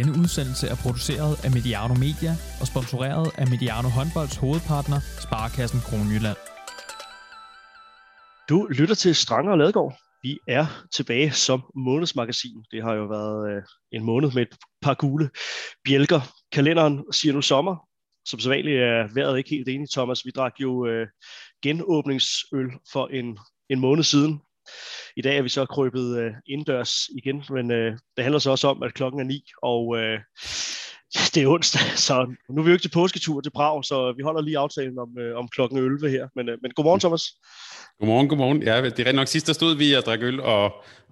Denne udsendelse er produceret af Mediano Media og sponsoreret af Mediano Håndbolds hovedpartner, Sparkassen Kronjylland. Du lytter til Stranger og Ladegård. Vi er tilbage som månedsmagasin. Det har jo været øh, en måned med et par gule bjælker. Kalenderen siger nu sommer. Som sædvanligt er vejret ikke helt enig, Thomas. Vi drak jo øh, genåbningsøl for en, en måned siden. I dag er vi så krøbet øh, indendørs igen, men øh, det handler så også om, at klokken er ni, og øh, det er onsdag, så nu er vi jo ikke til påsketur til Prag, så vi holder lige aftalen om, øh, om klokken 11 her. Men, øh, men godmorgen, Thomas. Godmorgen, godmorgen. Ja, det er rent nok sidst, der stod vi og drak øl og,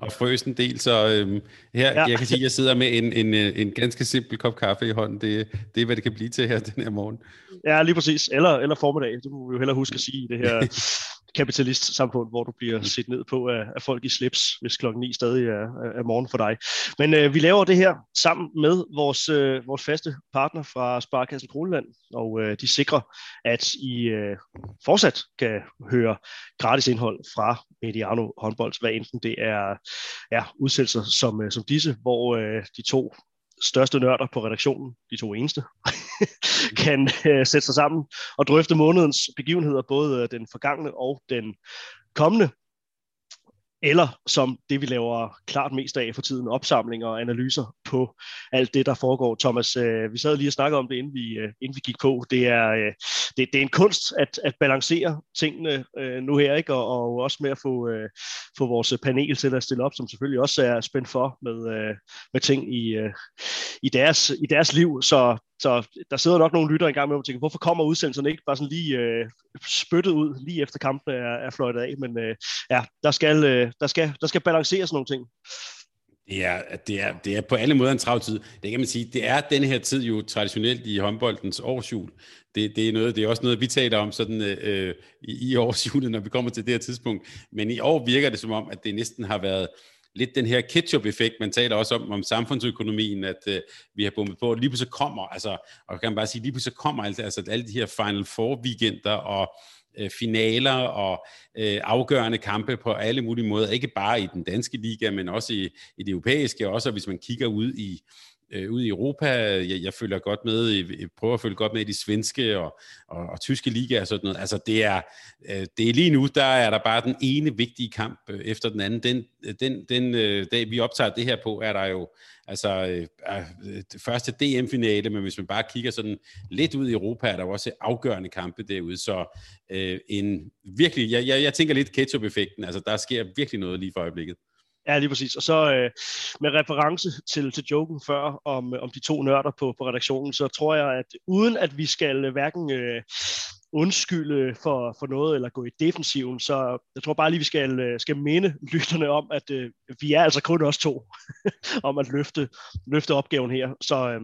og frøs en del, så øhm, her, ja. jeg kan sige, at jeg sidder med en, en, en ganske simpel kop kaffe i hånden. Det, det er, hvad det kan blive til her den her morgen. Ja, lige præcis. Eller, eller formiddag, det må vi jo hellere huske at sige i det her kapitalist-samfund, hvor du bliver set ned på af, af folk i slips, hvis klokken 9 stadig er, er morgen for dig. Men øh, vi laver det her sammen med vores, øh, vores faste partner fra Sparkassen Kroneland, og øh, de sikrer, at I øh, fortsat kan høre gratis indhold fra Mediano håndbold, hvad enten det er ja, udsendelser som, øh, som disse, hvor øh, de to største nørder på redaktionen, de to eneste, kan øh, sætte sig sammen og drøfte månedens begivenheder, både øh, den forgangne og den kommende. Eller som det, vi laver klart mest af for tiden, opsamlinger og analyser på alt det, der foregår. Thomas, øh, vi sad lige og snakkede om det, inden vi, øh, inden vi gik på. Det er, øh, det, det er en kunst at, at balancere tingene øh, nu her, ikke? Og, og også med at få, øh, få vores panel til at stille op, som selvfølgelig også er spændt for med, øh, med ting i, øh, i, deres, i deres liv. Så så der sidder nok nogle lyttere engang med og tænker, hvorfor kommer udsendelserne ikke bare sådan lige øh, spyttet ud, lige efter kampen er, er fløjtet af. Men øh, ja, der skal, øh, der, skal, der skal balanceres nogle ting. Det er, det, er, det er på alle måder en travl tid. Det kan man sige, det er den her tid jo traditionelt i håndboldens årsjul. Det, det, er, noget, det er også noget, vi taler om sådan, øh, i, i årsjulet, når vi kommer til det her tidspunkt. Men i år virker det som om, at det næsten har været lidt den her ketchup-effekt, man taler også om, om samfundsøkonomien, at øh, vi har bumpet på, lige pludselig kommer, altså, og kan man bare sige, lige pludselig kommer altså, altså alle de her Final Four-weekender, og øh, finaler og øh, afgørende kampe på alle mulige måder, ikke bare i den danske liga, men også i, i det europæiske, også hvis man kigger ud i, øh, ude i Europa. Jeg, jeg følger godt med, jeg prøver at følge godt med i de svenske og, og, og tyske ligaer og sådan noget. Altså det er, øh, det er lige nu, der er der bare den ene vigtige kamp øh, efter den anden. Den, øh, den, den øh, dag, vi optager det her på, er der jo altså øh, øh det første DM-finale, men hvis man bare kigger sådan lidt ud i Europa, er der jo også afgørende kampe derude. Så øh, en virkelig, jeg, jeg, jeg tænker lidt ketchup-effekten, altså der sker virkelig noget lige for øjeblikket. Ja, lige præcis. Og så øh, med reference til, til joken før om, øh, om de to nørder på, på redaktionen, så tror jeg, at uden at vi skal øh, hverken øh, undskylde for, for noget eller gå i defensiven, så jeg tror bare lige, vi skal, øh, skal minde lytterne om, at øh, vi er altså kun os to om at løfte, løfte opgaven her. Så, øh,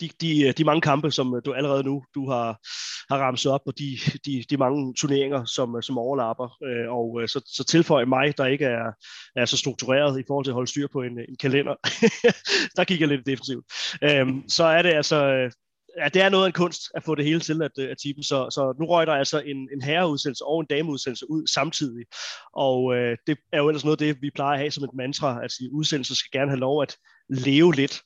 de, de, øh, de mange kampe, som øh, du allerede nu du har, har ramset op, og de, de, de mange turneringer, som, øh, som overlapper, øh, og så, så tilføj mig, der ikke er, er så struktureret i forhold til at holde styr på en, en kalender, der kigger lidt defensivt, øh, så er det altså, ja, det er noget af en kunst at få det hele til at, at tippe, så, så nu røg der altså en, en herreudsendelse og en dameudsendelse ud samtidig, og øh, det er jo ellers noget af det, vi plejer at have som et mantra, at sige, udsendelser skal gerne have lov at leve lidt.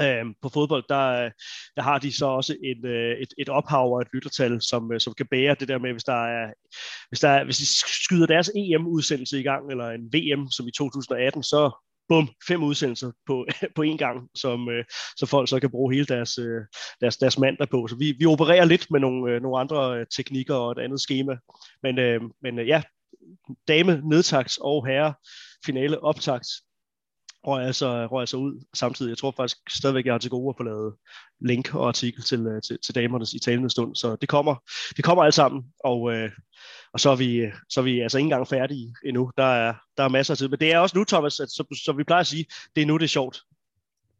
Øhm, på fodbold, der, der har de så også en, øh, et, et ophav og et lyttertal, som, øh, som kan bære det der med, hvis der er, hvis, der er, hvis de skyder deres EM-udsendelse i gang, eller en VM som i 2018, så bum, fem udsendelser på, på én gang, som, øh, så folk så kan bruge hele deres, øh, deres, deres mandag på. Så vi, vi opererer lidt med nogle, nogle andre teknikker og et andet schema. Men, men ja, dame nedtaks og herre finale optakt røg altså, røg altså ud samtidig. Jeg tror faktisk stadigvæk, jeg har til gode at få lavet link og artikel til, øh, til, til damernes i talende stund. Så det kommer, det kommer alt sammen, og, øh, og så, er vi, så er vi altså ikke engang færdige endnu. Der er, der er masser af tid. Men det er også nu, Thomas, at, så, så vi plejer at sige, det er nu, det er sjovt.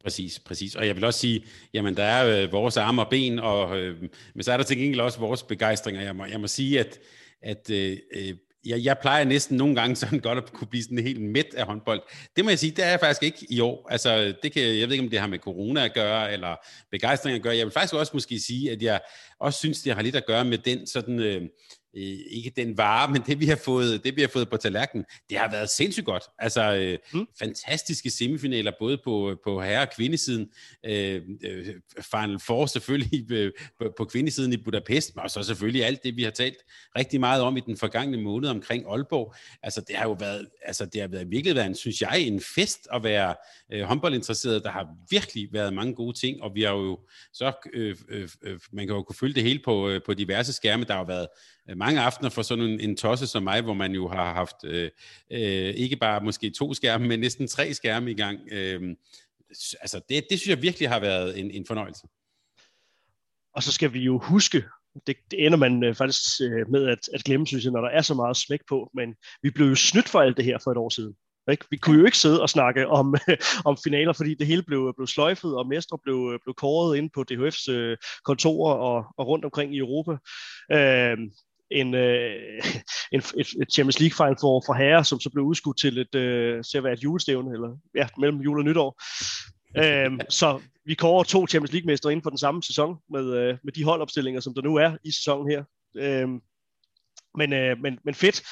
Præcis, præcis. Og jeg vil også sige, jamen der er øh, vores arme og ben, og, øh, men så er der til gengæld også vores begejstringer. Jeg må, jeg må sige, at, at øh, øh jeg, jeg plejer næsten nogle gange sådan godt at kunne blive sådan helt midt af håndbold. Det må jeg sige, det er jeg faktisk ikke i år. Altså, det kan, jeg ved ikke, om det har med corona at gøre, eller begejstring at gøre. Jeg vil faktisk også måske sige, at jeg også synes, det har lidt at gøre med den sådan... Øh, ikke den vare, men det vi har fået, det vi har fået på tallerkenen, det har været sindssygt godt. Altså øh, mm. fantastiske semifinaler, både på, på herre- og kvindesiden. Øh, øh, Final Four selvfølgelig øh, på, på kvindesiden i Budapest, og så selvfølgelig alt det, vi har talt rigtig meget om i den forgangne måned omkring Aalborg. Altså det har jo været, altså det har været, virkelig været, en, synes jeg, en fest at være øh, håndboldinteresseret. Der har virkelig været mange gode ting, og vi har jo så, øh, øh, øh, man kan jo kunne følge det hele på, øh, på diverse skærme. Der har jo været øh, mange aftener for sådan en, en tosse som mig, hvor man jo har haft øh, øh, ikke bare måske to skærme, men næsten tre skærme i gang. Øh, altså det, det synes jeg virkelig har været en, en fornøjelse. Og så skal vi jo huske, det, det ender man øh, faktisk øh, med at, at glemme, synes jeg, når der er så meget smæk på, men vi blev jo snydt for alt det her for et år siden. Ikke? Vi kunne jo ikke sidde og snakke om, om finaler, fordi det hele blev, blev sløjfet, og mestre blev, øh, blev kåret ind på DHF's øh, kontorer og, og rundt omkring i Europa. Øh, en, øh, en, et, et Champions League final for, for herre, som så blev udskudt til et, øh, til at være et julestævne, eller ja, mellem jul og nytår. øhm, så vi kører to Champions League-mestre inden for den samme sæson, med, øh, med de holdopstillinger, som der nu er i sæsonen her. Øhm, men, øh, men, men fedt,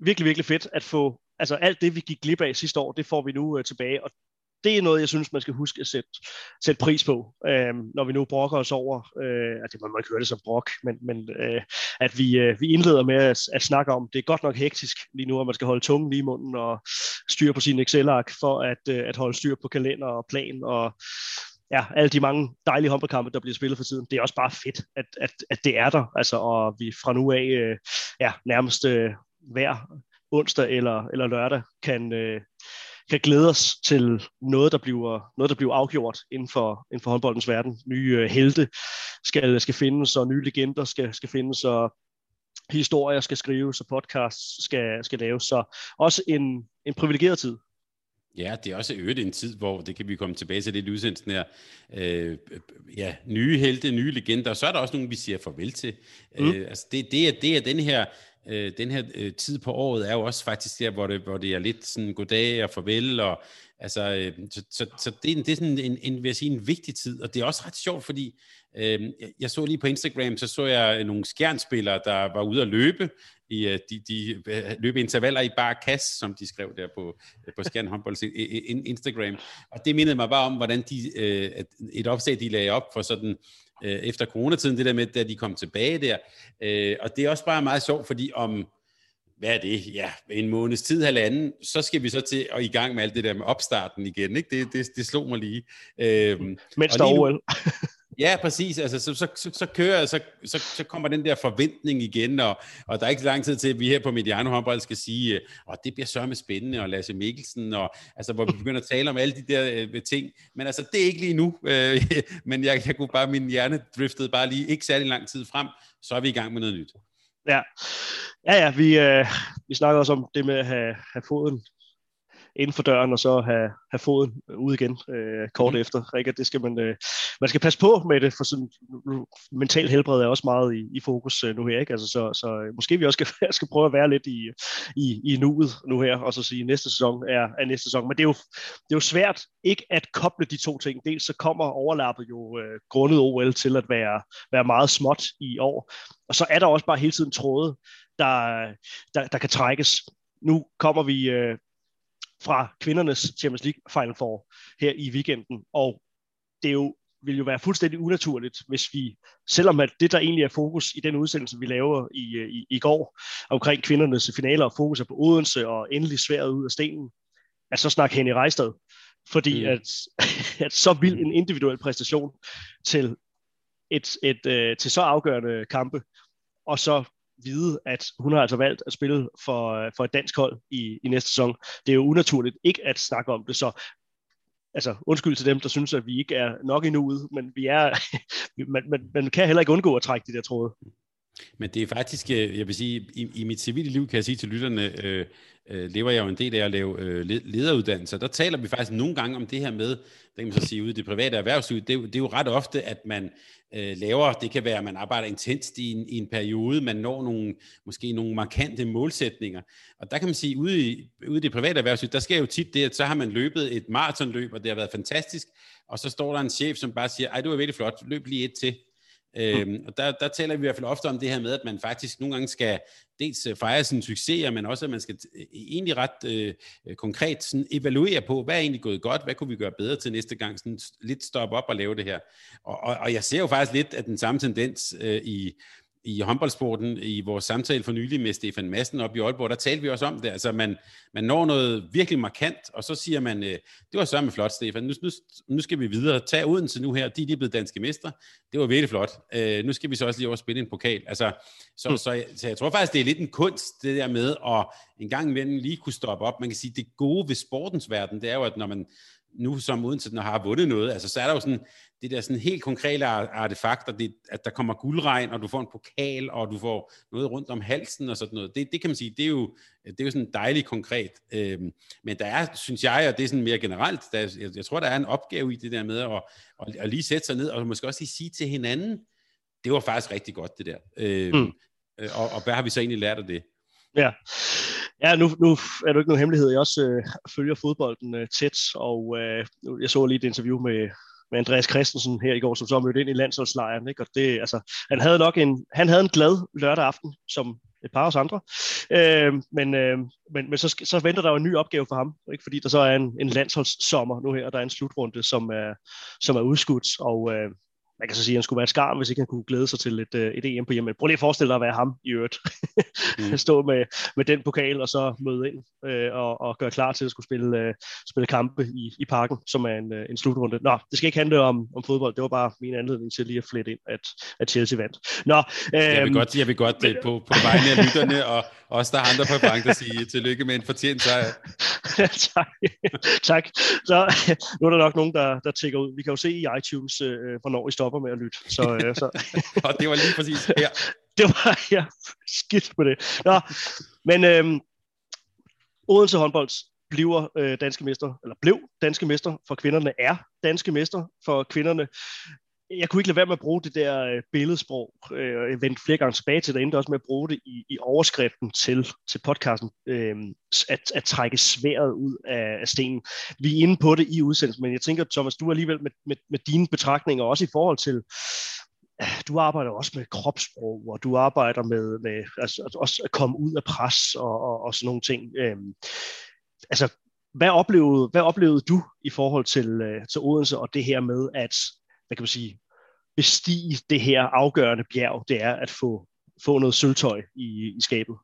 virkelig, virkelig fedt at få, altså alt det, vi gik glip af sidste år, det får vi nu øh, tilbage, og det er noget, jeg synes, man skal huske at sætte, sætte pris på, øh, når vi nu brokker os over, øh, at det, man må ikke høre det som brok, men, men øh, at vi, øh, vi indleder med at, at snakke om, det er godt nok hektisk lige nu, at man skal holde tungen lige i munden og styre på sin Excel-ark for at, øh, at holde styr på kalender og plan og ja, alle de mange dejlige håndboldkampe, der bliver spillet for tiden. Det er også bare fedt, at, at, at det er der, altså, og vi fra nu af øh, ja, nærmest øh, hver onsdag eller, eller lørdag kan, øh, kan glæde os til noget, der bliver, noget, der bliver afgjort inden for, inden for håndboldens verden. Nye øh, helte skal, skal findes, og nye legender skal, skal findes, og historier skal skrives, og podcasts skal, skal laves. Så også en, en privilegeret tid. Ja, det er også øget en tid, hvor det kan vi komme tilbage til det udsendelsen her. Øh, ja, nye helte, nye legender, og så er der også nogle, vi siger farvel til. Mm. Øh, altså det, det, er, det er den her øh, den her øh, tid på året er jo også faktisk der, hvor det, hvor det er lidt sådan goddag og farvel, og altså, øh, så, så, så det, det er sådan en, en, vil jeg sige, en vigtig tid, og det er også ret sjovt, fordi øh, jeg så lige på Instagram, så så jeg øh, nogle skjernspillere, der var ude at løbe, i øh, de, de øh, løbe intervaller i bare kasse, som de skrev der på, på Skjern Håndbolds Instagram. Og det mindede mig bare om, hvordan de, et opslag, de lagde op for sådan øh, efter coronatiden, det der med, da de kom tilbage der. Øh, og det er også bare meget sjovt, fordi om, hvad er det, ja, en måneds tid, halvanden, så skal vi så til at i gang med alt det der med opstarten igen, ikke? Det, det, det slog mig lige. Øh, Mens der OL. Ja, præcis. Altså, så, så, så, så kører, så, så, så kommer den der forventning igen, og, og der er ikke så lang tid til, at vi her på Mediano håndbold skal sige, at øh, det bliver så med spændende, og Lasse Mikkelsen, og altså, hvor vi begynder at tale om alle de der øh, ting. Men altså, det er ikke lige nu. Øh, men jeg, jeg kunne bare, min hjerne driftede bare lige ikke særlig lang tid frem, så er vi i gang med noget nyt. Ja, ja, ja vi, øh, vi snakker også om det med at have, have foden inden for døren, og så have, have foden ud igen øh, kort mm. efter. Ikke? Det skal man, øh, man skal passe på med det, for sådan, mental helbred er også meget i, i fokus øh, nu her. Ikke? Altså, så, så øh, måske vi også skal, skal prøve at være lidt i, i, i nuet nu her, og så sige, at næste sæson er, er næste sæson. Men det er, jo, det er jo svært ikke at koble de to ting. Dels så kommer overlappet jo øh, grundet OL til at være, være meget småt i år, og så er der også bare hele tiden tråde, der, der, der kan trækkes. Nu kommer vi øh, fra kvindernes Champions League Final Four her i weekenden, og det er jo vil jo være fuldstændig unaturligt, hvis vi, selvom at det, der egentlig er fokus i den udsendelse, vi laver i, i, i går, omkring kvindernes finaler, og fokus er på Odense og endelig sværet ud af stenen, at så snakke Henny Rejstad. Fordi mm. at, at så vild en individuel præstation til, et, et, et, til så afgørende kampe, og så vide, at hun har altså valgt at spille for, øh, for et dansk hold i, i næste sæson. Det er jo unaturligt ikke at snakke om det, så altså undskyld til dem, der synes, at vi ikke er nok endnu ude, men vi er, man, man, man kan heller ikke undgå at trække de der tråde. Men det er faktisk, øh, jeg vil sige, i, i mit civile liv kan jeg sige til lytterne, øh, øh, lever jeg jo en del af at lave øh, lederuddannelser. Der taler vi faktisk nogle gange om det her med, det kan man så sige ude i det private erhvervsliv, det, det er jo ret ofte, at man øh, laver, det kan være, at man arbejder intenst i en, i en periode, man når nogle, måske nogle markante målsætninger. Og der kan man sige, ude i, ude i det private erhvervsliv, der sker jo tit det, at så har man løbet et maratonløb, og det har været fantastisk, og så står der en chef, som bare siger, ej, det var virkelig flot, løb lige et til. Mm. Øhm, og der, der taler vi i hvert fald ofte om det her med, at man faktisk nogle gange skal dels øh, fejre sine succeser, men også at man skal øh, egentlig ret øh, konkret sådan evaluere på, hvad er egentlig gået godt, hvad kunne vi gøre bedre til næste gang, sådan lidt stoppe op og lave det her. Og, og, og jeg ser jo faktisk lidt af den samme tendens øh, i i håndboldsporten i vores samtale for nylig med Stefan Madsen op i Aalborg, der talte vi også om det. Altså man, man når noget virkelig markant, og så siger man, øh, det var så med flot, Stefan, nu, nu, nu skal vi videre. Tag Odense nu her, de, de er blevet danske mester. Det var virkelig flot. Øh, nu skal vi så også lige over spille en pokal. Altså, så, mm. så, jeg, så jeg tror faktisk, det er lidt en kunst, det der med at en gang imellem lige kunne stoppe op. Man kan sige, det gode ved sportens verden, det er jo, at når man nu som Odense når har vundet noget, altså så er der jo sådan, det der sådan helt konkrete artefakter, det, at der kommer guldregn, og du får en pokal, og du får noget rundt om halsen og sådan noget. Det, det kan man sige, det er jo, det er jo sådan dejligt konkret. Øhm, men der er, synes jeg, og det er sådan mere generelt, der, jeg, jeg tror, der er en opgave i det der med at, at, at lige sætte sig ned, og måske også lige sige til hinanden, det var faktisk rigtig godt det der. Øhm, mm. og, og hvad har vi så egentlig lært af det? Ja, Ja, nu, nu er det ikke nogen hemmelighed. Jeg også øh, følger fodbolden øh, tæt, og øh, jeg så lige et interview med, med Andreas Christensen her i går, som så mødte ind i landsholdslejren. Ikke? Og det, altså, han havde nok en, han havde en glad lørdag aften, som et par af os andre. Øh, men, øh, men, men så, så venter der jo en ny opgave for ham, ikke? fordi der så er en, en landsholdssommer nu her, og der er en slutrunde, som er, som er udskudt, og øh, man kan så sige, at han skulle være et skarm, hvis ikke han kunne glæde sig til et, øh, et EM på hjemme. Prøv lige at forestille dig at være ham i øvrigt. mm. Stå med, med den pokal, og så møde ind øh, og, og gøre klar til at skulle spille, øh, spille kampe i, i parken, som er en, øh, en slutrunde. Nå, det skal ikke handle om, om fodbold. Det var bare min anledning til lige at flette ind, at, at Chelsea vandt. Nå, øh, jeg vil øhm, godt, jeg vil godt men, på, på vegne af lytterne og også der er andre på bank, der siger tillykke med en fortjent sejr. tak. tak. Så nu er der nok nogen, der, der tækker ud. Vi kan jo se i iTunes, øh, hvornår I stopper med at lytte. Så, øh, så. og det var lige præcis her. det var, ja, skidt på det. Nå, men øh, Odense håndbold bliver øh, danske mester, eller blev danske mester for kvinderne, er danske mester for kvinderne jeg kunne ikke lade være med at bruge det der øh, billedsprog. Øh, jeg vendte flere gange tilbage til det, endte også med at bruge det i, i overskriften til, til podcasten, øh, at, at trække sværet ud af, af stenen. Vi er inde på det i udsendelsen, men jeg tænker, Thomas, du alligevel med, med, med dine betragtninger, også i forhold til, øh, du arbejder også med kropssprog, og du arbejder med, med altså, også at komme ud af pres og, og, og sådan nogle ting. Øh, altså, hvad oplevede, hvad oplevede du i forhold til, øh, til Odense og det her med, at hvad kan man sige, bestige det her afgørende bjerg, det er at få, få noget sølvtøj i, i skabet.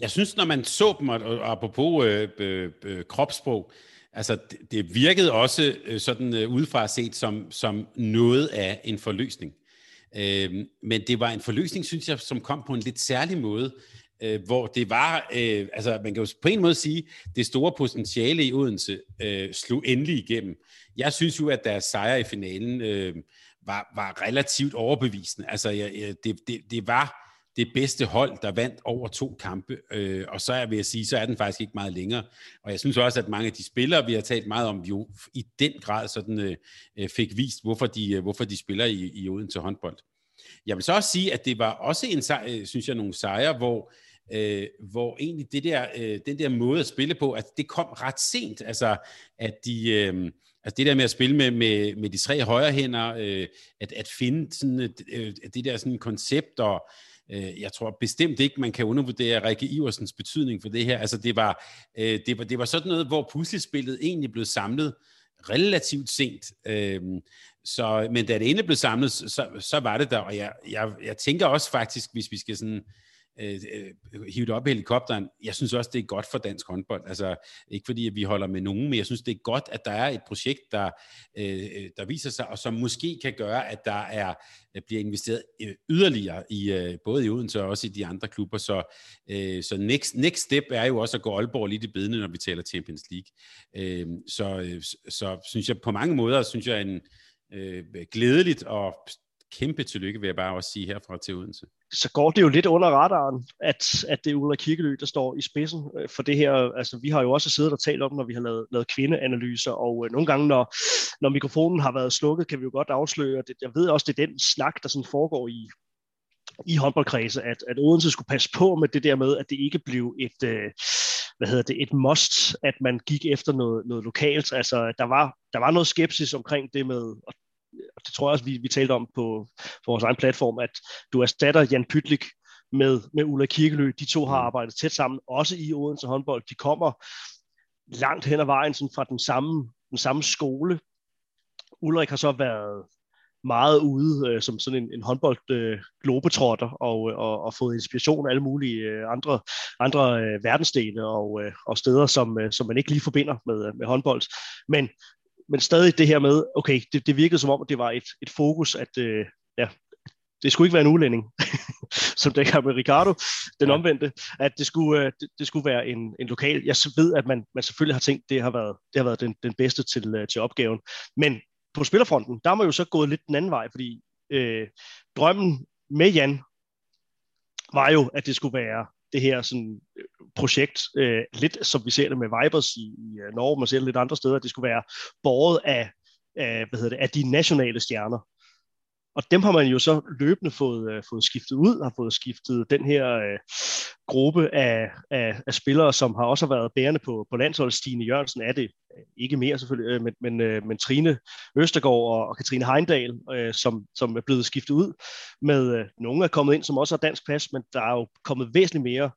Jeg synes, når man så dem, og apropos øh, øh, øh, kropssprog, altså det, det virkede også øh, sådan øh, udefra set som, som noget af en forløsning. Øh, men det var en forløsning, synes jeg, som kom på en lidt særlig måde, øh, hvor det var, øh, altså man kan jo på en måde sige, det store potentiale i Odense øh, slog endelig igennem. Jeg synes jo, at deres sejr i finalen øh, var, var relativt overbevisende. Altså jeg, det, det, det var det bedste hold, der vandt over to kampe, øh, og så er, vil jeg sige, så er den faktisk ikke meget længere. Og jeg synes også, at mange af de spillere, vi har talt meget om, jo i den grad sådan, øh, øh fik vist, hvorfor de, øh, hvorfor de spiller i, i Odense håndbold. Jeg vil så også sige, at det var også en øh, synes jeg, nogle sejre, hvor øh, Øh, hvor egentlig det der, øh, den der måde at spille på, at det kom ret sent, altså at de, øh, altså det der med at spille med, med, med de tre højre hænder, øh, at, at finde sådan et, øh, det der sådan koncept, og øh, jeg tror bestemt ikke, man kan undervurdere Rikke Iversens betydning for det her, altså det var, øh, det var, det var sådan noget, hvor puslespillet egentlig blev samlet relativt sent, øh, så, men da det endelig blev samlet, så, så var det der, og jeg, jeg, jeg tænker også faktisk, hvis vi skal sådan øh, øh, øh op i helikopteren. Jeg synes også, det er godt for dansk håndbold. Altså, ikke fordi at vi holder med nogen, men jeg synes, det er godt, at der er et projekt, der, øh, der viser sig, og som måske kan gøre, at der er øh, bliver investeret øh, yderligere i øh, både i Odense og også i de andre klubber. Så, øh, så next, next step er jo også at gå Aalborg lidt i bedene, når vi taler Champions League. Øh, så, øh, så synes jeg på mange måder, synes jeg en øh, glædeligt og kæmpe tillykke, vil jeg bare også sige herfra til Odense. Så går det jo lidt under radaren, at, at det er Ulla Kirkelø, der står i spidsen øh, for det her. Altså, vi har jo også siddet og talt om, når vi har lavet, lavet kvindeanalyser, og øh, nogle gange, når, når mikrofonen har været slukket, kan vi jo godt afsløre, at jeg ved også, det er den snak, der sådan foregår i, i håndboldkredse, at, at Odense skulle passe på med det der med, at det ikke blev et, øh, hvad hedder det, et must, at man gik efter noget, noget lokalt. Altså, der var, der var noget skepsis omkring det med, og det tror jeg også, vi, vi talte om på, på vores egen platform, at du erstatter Jan Pytlik med, med Ulla Kirkelø. De to har mm. arbejdet tæt sammen, også i Odense håndbold. De kommer langt hen ad vejen sådan fra den samme, den samme skole. Ulrik har så været meget ude øh, som sådan en, en håndbold øh, globetrotter og, øh, og, og fået inspiration af alle mulige øh, andre, andre øh, verdensdele og, øh, og steder, som, øh, som man ikke lige forbinder med, øh, med håndbold. Men, men stadig det her med, okay, det, det virkede som om, at det var et, et fokus, at øh, ja, det skulle ikke være en udlænding, som det her med Ricardo, den ja. omvendte, at det skulle, øh, det, det skulle være en, en lokal. Jeg ved, at man, man selvfølgelig har tænkt, det har været, det har været den, den bedste til, øh, til opgaven. Men på spillerfronten, der må jo så gået lidt den anden vej, fordi øh, drømmen med Jan var jo, at det skulle være det her sådan, øh, projekt, øh, lidt som vi ser det med Vibers i, i øh, Norge, man ser det lidt andre steder, at det skulle være båret af, af, hvad hedder det, af de nationale stjerner. Og dem har man jo så løbende fået, øh, fået skiftet ud, har fået skiftet den her øh, gruppe af, af, af spillere, som har også været bærende på, på landsholdet. Stine Jørgensen er det øh, ikke mere selvfølgelig, øh, men, men, øh, men Trine Østergaard og, og Katrine Heindal, øh, som, som er blevet skiftet ud med, øh, nogle er kommet ind, som også har dansk pas, men der er jo kommet væsentligt mere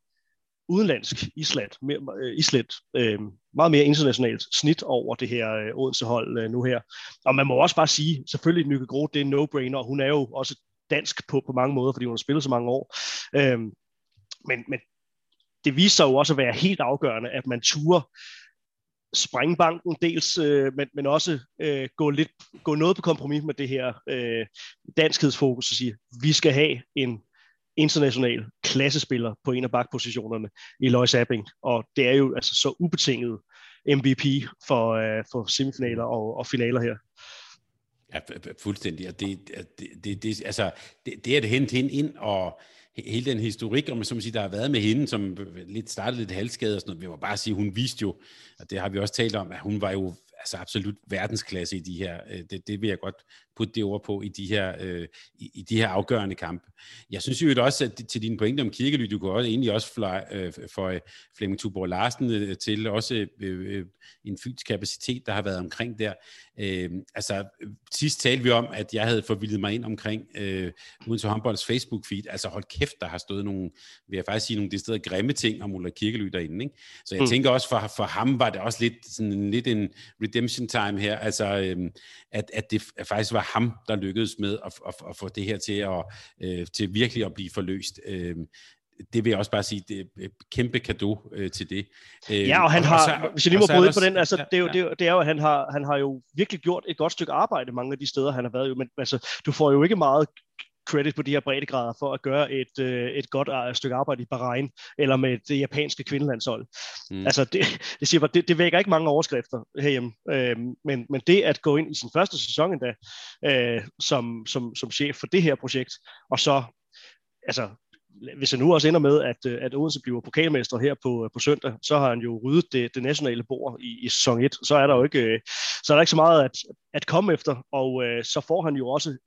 udenlandsk islet, mere, øh, islet øh, meget mere internationalt snit over det her øh, Odense-hold øh, nu her. Og man må også bare sige, selvfølgelig Nykke Groth, det er en no-brainer, og hun er jo også dansk på, på mange måder, fordi hun har spillet så mange år. Øhm, men, men det viser sig jo også at være helt afgørende, at man turer sprænge banken dels, øh, men, men også øh, gå, lidt, gå noget på kompromis med det her øh, danskhedsfokus og sige, vi skal have en international klassespiller på en af bakpositionerne i Lois Abing, og det er jo altså så ubetinget MVP for, øh, for semifinaler og, og finaler her. Ja, fuldstændig. Og det, det, det, det, altså, det, det at hente hende ind og hele den historik, om som man siger, der har været med hende, som lidt startede lidt halvskade og sådan noget, vi må bare sige, hun viste jo, og det har vi også talt om, at hun var jo altså absolut verdensklasse i de her, øh, det, det vil jeg godt putte det ord på, i de her, øh, i, i de her afgørende kampe. Jeg synes jo også, at til dine pointe om Kirkely, du kunne også, egentlig også fly, øh, for øh, Flemming Tuborg Larsen øh, til også øh, øh, en fysisk kapacitet, der har været omkring der. Øh, altså, sidst talte vi om, at jeg havde forvildet mig ind omkring øh, til håndbolds Facebook-feed. Altså, hold kæft, der har stået nogle, vil jeg faktisk sige, nogle steder grimme ting om Ulla Kirkely derinde. Ikke? Så jeg mm. tænker også, for, for ham var det også lidt, sådan, lidt en redemption time her, altså, øh, at, at det faktisk var ham, der lykkedes med at, at, at få det her til, at, øh, til virkelig at blive forløst. Øh, det vil jeg også bare sige, det er kæmpe kado øh, til det. Øh, ja, og han og, har, og så, hvis jeg lige må bryde på den, altså, ja, det, er jo, ja. det, er, det er jo, at han har, han har jo virkelig gjort et godt stykke arbejde mange af de steder, han har været jo, men altså, du får jo ikke meget credit på de her breddegrader for at gøre et, øh, et godt øh, stykke arbejde i Bahrain, eller med det japanske kvindelandshold. Mm. Altså, det, det, siger bare, det, det vækker ikke mange overskrifter herhjemme, øh, men, men det at gå ind i sin første sæson endda, øh, som, som, som chef for det her projekt, og så, altså, hvis han nu også ender med, at, øh, at Odense bliver pokalmester her på, på søndag, så har han jo ryddet det, det nationale bord i, i sæson 1. Så er der jo ikke, øh, så er der ikke så meget at, at komme efter, og øh, så får han jo også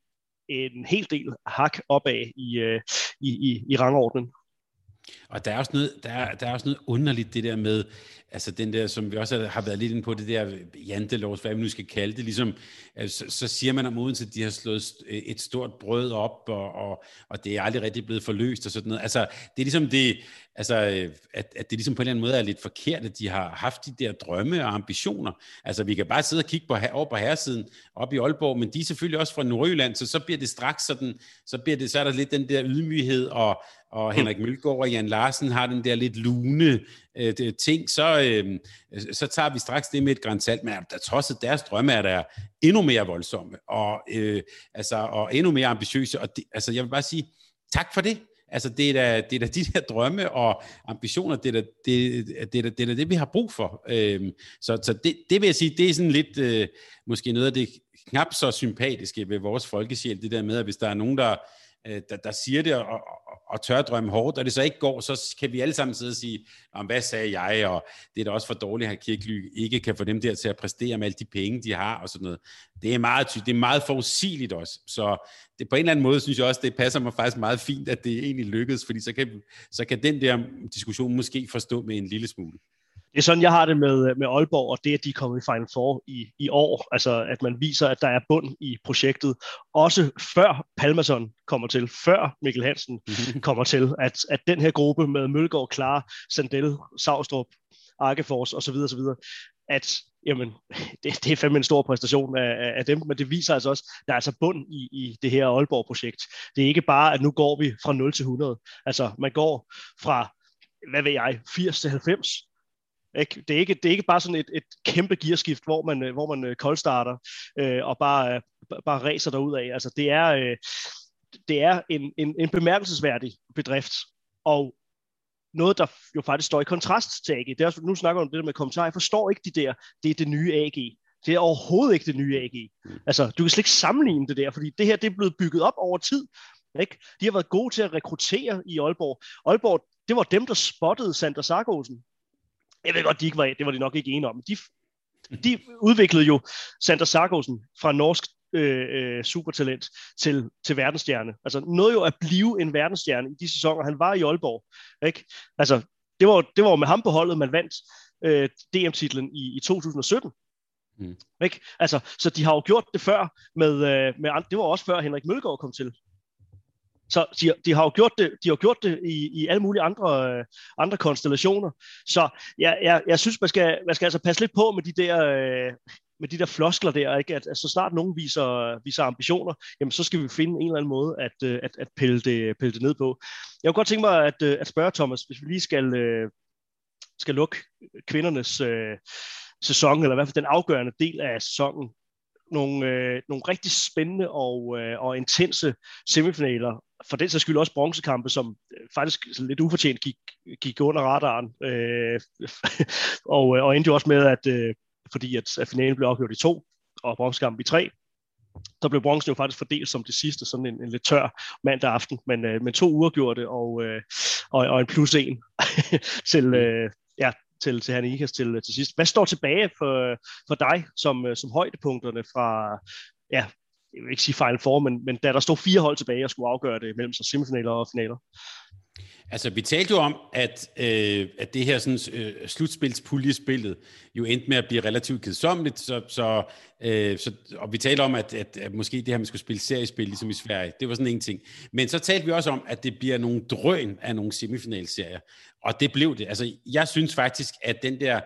en hel del hak opad i, øh, i, i, i rangordnen. Og der er også noget, der er, der er også noget underligt det der med, altså den der, som vi også har været lidt inde på, det der jantelovs, hvad vi nu skal kalde det, ligesom, øh, så, så siger man om Odense, at de har slået øh, et stort brød op, og, og, og det er aldrig rigtig blevet forløst og sådan noget. Altså, det er ligesom det, altså, øh, at, at det ligesom på en eller anden måde er lidt forkert, at de har haft de der drømme og ambitioner. Altså, vi kan bare sidde og kigge på, over på herresiden op i Aalborg, men de er selvfølgelig også fra Nordjylland, så så bliver det straks sådan, så, bliver det, så er der lidt den der ydmyghed, og, og Henrik Mølgaard og Jan Larsen har den der lidt lune øh, ting, så, øh, så tager vi straks det med et grænsalt, men der trods af deres drømme er der endnu mere voldsomme, og, øh, altså, og endnu mere ambitiøse, og det, altså, jeg vil bare sige, tak for det. Altså, det er, da, det er da de der drømme og ambitioner, det er da det, det, er da, det, er da det vi har brug for. Øhm, så så det, det vil jeg sige, det er sådan lidt, øh, måske noget af det knap så sympatiske ved vores folkesjæl, det der med, at hvis der er nogen, der, øh, der, der siger det, og, og tør drømme hårdt, og det så ikke går, så kan vi alle sammen sidde og sige, hvad sagde jeg, og det er da også for dårligt, at Kirkely ikke kan få dem der til at præstere med alle de penge, de har, og sådan noget. Det er meget, det er meget forudsigeligt også, så det, på en eller anden måde synes jeg også, det passer mig faktisk meget fint, at det egentlig lykkedes, fordi så kan, så kan den der diskussion måske forstå med en lille smule det er sådan, jeg har det med, med Aalborg, og det, at de er kommet i Final Four i, i år. Altså, at man viser, at der er bund i projektet. Også før Palmason kommer til, før Mikkel Hansen kommer til, at, at den her gruppe med Mølgaard, Klar, Sandel, Savstrup, Arkefors osv. osv., at jamen, det, det er fandme en stor præstation af, af dem, men det viser altså også, at der er altså bund i, i det her Aalborg-projekt. Det er ikke bare, at nu går vi fra 0 til 100. Altså, man går fra, hvad ved jeg, 80 til 90, ikke? Det, er ikke, det er ikke bare sådan et, et kæmpe gearskift, hvor man, øh, hvor man øh, koldstarter øh, og bare, øh, bare racer derud af. Altså, det er, øh, det er en, en, en bemærkelsesværdig bedrift, og noget, der jo faktisk står i kontrast til AG. Det er, nu snakker om det der med kommentarer. Jeg forstår ikke de der, det er det nye AG. Det er overhovedet ikke det nye AG. Mm. Altså, du kan slet ikke sammenligne det der, fordi det her det er blevet bygget op over tid. Ikke? De har været gode til at rekruttere i Aalborg. Aalborg, det var dem, der spottede Sander Sargosen jeg ved godt, de ikke var, det var de nok ikke enige om. De, de udviklede jo Sander Sargosen fra norsk øh, øh, supertalent til, til verdensstjerne. Altså noget jo at blive en verdensstjerne i de sæsoner, han var i Aalborg. Ikke? Altså, det var, det var med ham på holdet, man vandt øh, DM-titlen i, i 2017. Mm. Ikke? Altså, så de har jo gjort det før med, øh, med det var også før Henrik Mølgaard kom til. Så de, de har jo gjort det, de har gjort det i, i alle mulige andre, øh, andre konstellationer. Så jeg, jeg, jeg synes, man skal, man skal altså passe lidt på med de der, øh, med de der floskler der, ikke? At, at så snart nogen viser, viser ambitioner, jamen så skal vi finde en eller anden måde at, øh, at, at pille, det, pille det ned på. Jeg kunne godt tænke mig at, øh, at spørge Thomas, hvis vi lige skal, øh, skal lukke kvindernes øh, sæson, eller i hvert fald den afgørende del af sæsonen, nogle, øh, nogle rigtig spændende og, øh, og intense semifinaler, for den sags skyld også bronzekampe, som øh, faktisk lidt ufortjent gik, gik under radaren, øh, og, og endte jo også med, at øh, fordi at, at finalen blev afgjort i to, og bronzekampen i tre, så blev bronzen jo faktisk fordelt som det sidste, sådan en, en lidt tør mandag aften, men, øh, men to uger gjorde det, og, øh, og, og en plus en til, øh, ja, til, til Hanikas til, til sidst. Hvad står tilbage for, for dig som, som højdepunkterne fra, ja, jeg vil ikke sige Final Four, men, men da der stod fire hold tilbage og skulle afgøre det mellem sig semifinaler og finaler? Altså, vi talte jo om, at, øh, at det her sådan, øh, slutspilspuljespillet jo endte med at blive relativt kedsommeligt, så, så, øh, så, og vi talte om, at, at, at måske det her, man skulle spille seriespil, ligesom i Sverige, det var sådan en ting. Men så talte vi også om, at det bliver nogle drøn af nogle semifinalserier, og det blev det. Altså, jeg synes faktisk, at den der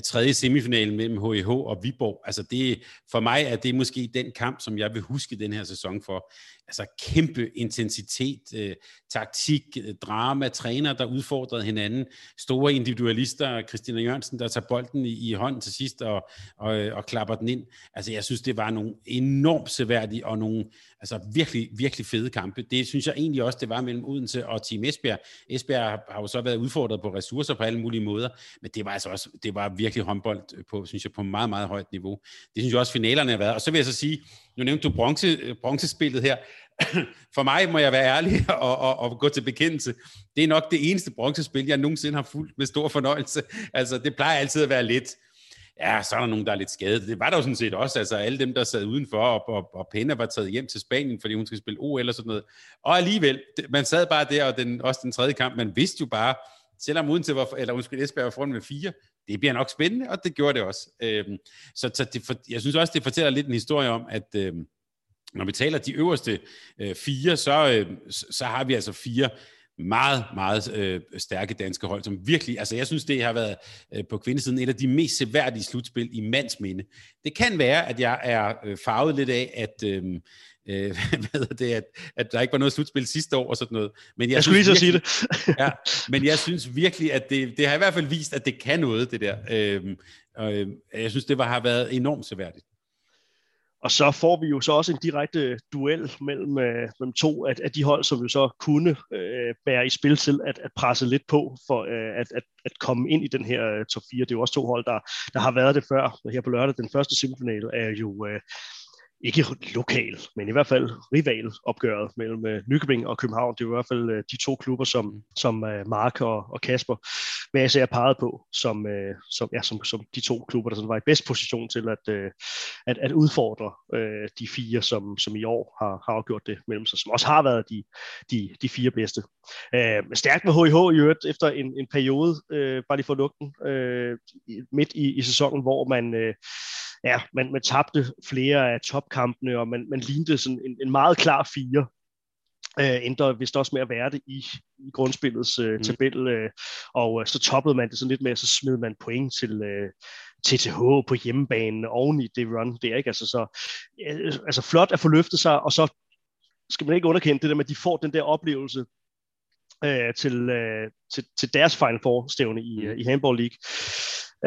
tredje semifinalen mellem HIH og Viborg. Altså det, for mig er det måske den kamp, som jeg vil huske den her sæson for. Altså kæmpe intensitet, øh, taktik, øh, drama, træner, der udfordrede hinanden, store individualister, Christina Jørgensen, der tager bolden i, i hånden til sidst og, og, øh, og klapper den ind. Altså jeg synes, det var nogle enormt seværdige og nogle altså virkelig, virkelig fede kampe. Det synes jeg egentlig også, det var mellem Odense og Team Esbjerg. Esbjerg har, har jo så været udfordret på ressourcer på alle mulige måder, men det var altså også, det var virkelig håndbold øh, på, synes jeg, på meget, meget højt niveau. Det synes jeg også, finalerne har været. Og så vil jeg så sige, nu nævnte du bronze, øh, bronzespillet her. For mig må jeg være ærlig og, og, og gå til bekendelse. Det er nok det eneste bronzespil, jeg nogensinde har fulgt med stor fornøjelse. Altså, det plejer altid at være lidt ja, så er der nogen, der er lidt skadet. Det var der jo sådan set også, altså alle dem, der sad udenfor, og, og, og Pena var taget hjem til Spanien, fordi hun skal spille OL eller sådan noget. Og alligevel, man sad bare der, og den, også den tredje kamp, man vidste jo bare, selvom til var, eller undskyld, Esbjerg var foran med fire, det bliver nok spændende, og det gjorde det også. Øhm, så så det for, jeg synes også, det fortæller lidt en historie om, at øhm, når vi taler de øverste øh, fire, så, øh, så har vi altså fire meget, meget øh, stærke danske hold, som virkelig, altså jeg synes, det har været øh, på kvindesiden et af de mest seværdige slutspil i mands minde. Det kan være, at jeg er øh, farvet lidt af, at, øh, øh, hvad det, at, at der ikke var noget slutspil sidste år og sådan noget. Men jeg, jeg skulle lige så sige det. ja, men jeg synes virkelig, at det, det har i hvert fald vist, at det kan noget, det der. Øh, og, øh, jeg synes, det var, har været enormt seværdigt. Og så får vi jo så også en direkte duel mellem, øh, mellem to af, af de hold, som jo så kunne øh, være i spil til at, at presse lidt på for øh, at, at, at komme ind i den her øh, top 4. Det er jo også to hold, der, der har været det før. Her på lørdag, den første semifinal, er jo, øh, ikke lokal, men i hvert fald rival opgøret mellem uh, Nykøbing og København. Det er i hvert fald uh, de to klubber, som, som uh, Mark og, og Kasper med især peget på, som, uh, som, ja, som, som de to klubber, der sådan var i bedst position til at, uh, at, at udfordre uh, de fire, som, som i år har, har afgjort det mellem sig, som også har været de, de, de fire bedste. Uh, stærkt med HIH i øvrigt efter en, en periode, uh, bare lige for lugten, uh, midt i, i sæsonen, hvor man uh, ja, man, man tabte flere af topkampene, og man, man lignede sådan en, en meget klar fire. Øh, endte vist også med at være det i, i grundspillets øh, mm. tabel, øh, og øh, så toppede man det sådan lidt med, så smed man point til øh, TTH på hjemmebanen oven i det run der, ikke? Altså, så, øh, altså flot at få løftet sig, og så skal man ikke underkende det der med, at de får den der oplevelse øh, til, øh, til, til deres Final Four-stævne i, mm. i Handball League,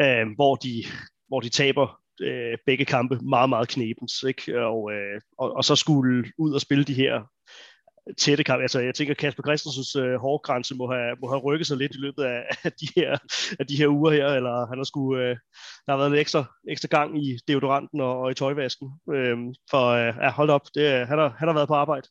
øh, hvor, de, hvor de taber øh, begge kampe meget, meget knebens, ikke? Og, øh, og, og så skulle ud og spille de her tætte kampe. Altså, jeg tænker, Kasper Christensens øh, hårdgrænse må have, må have rykket sig lidt i løbet af, af, de, her, af de her uger her, eller han har skulle, øh, der har været lidt ekstra, ekstra gang i deodoranten og, og i tøjvasken. Øh, for øh, ja, hold op, det, han, har, han har været på arbejde.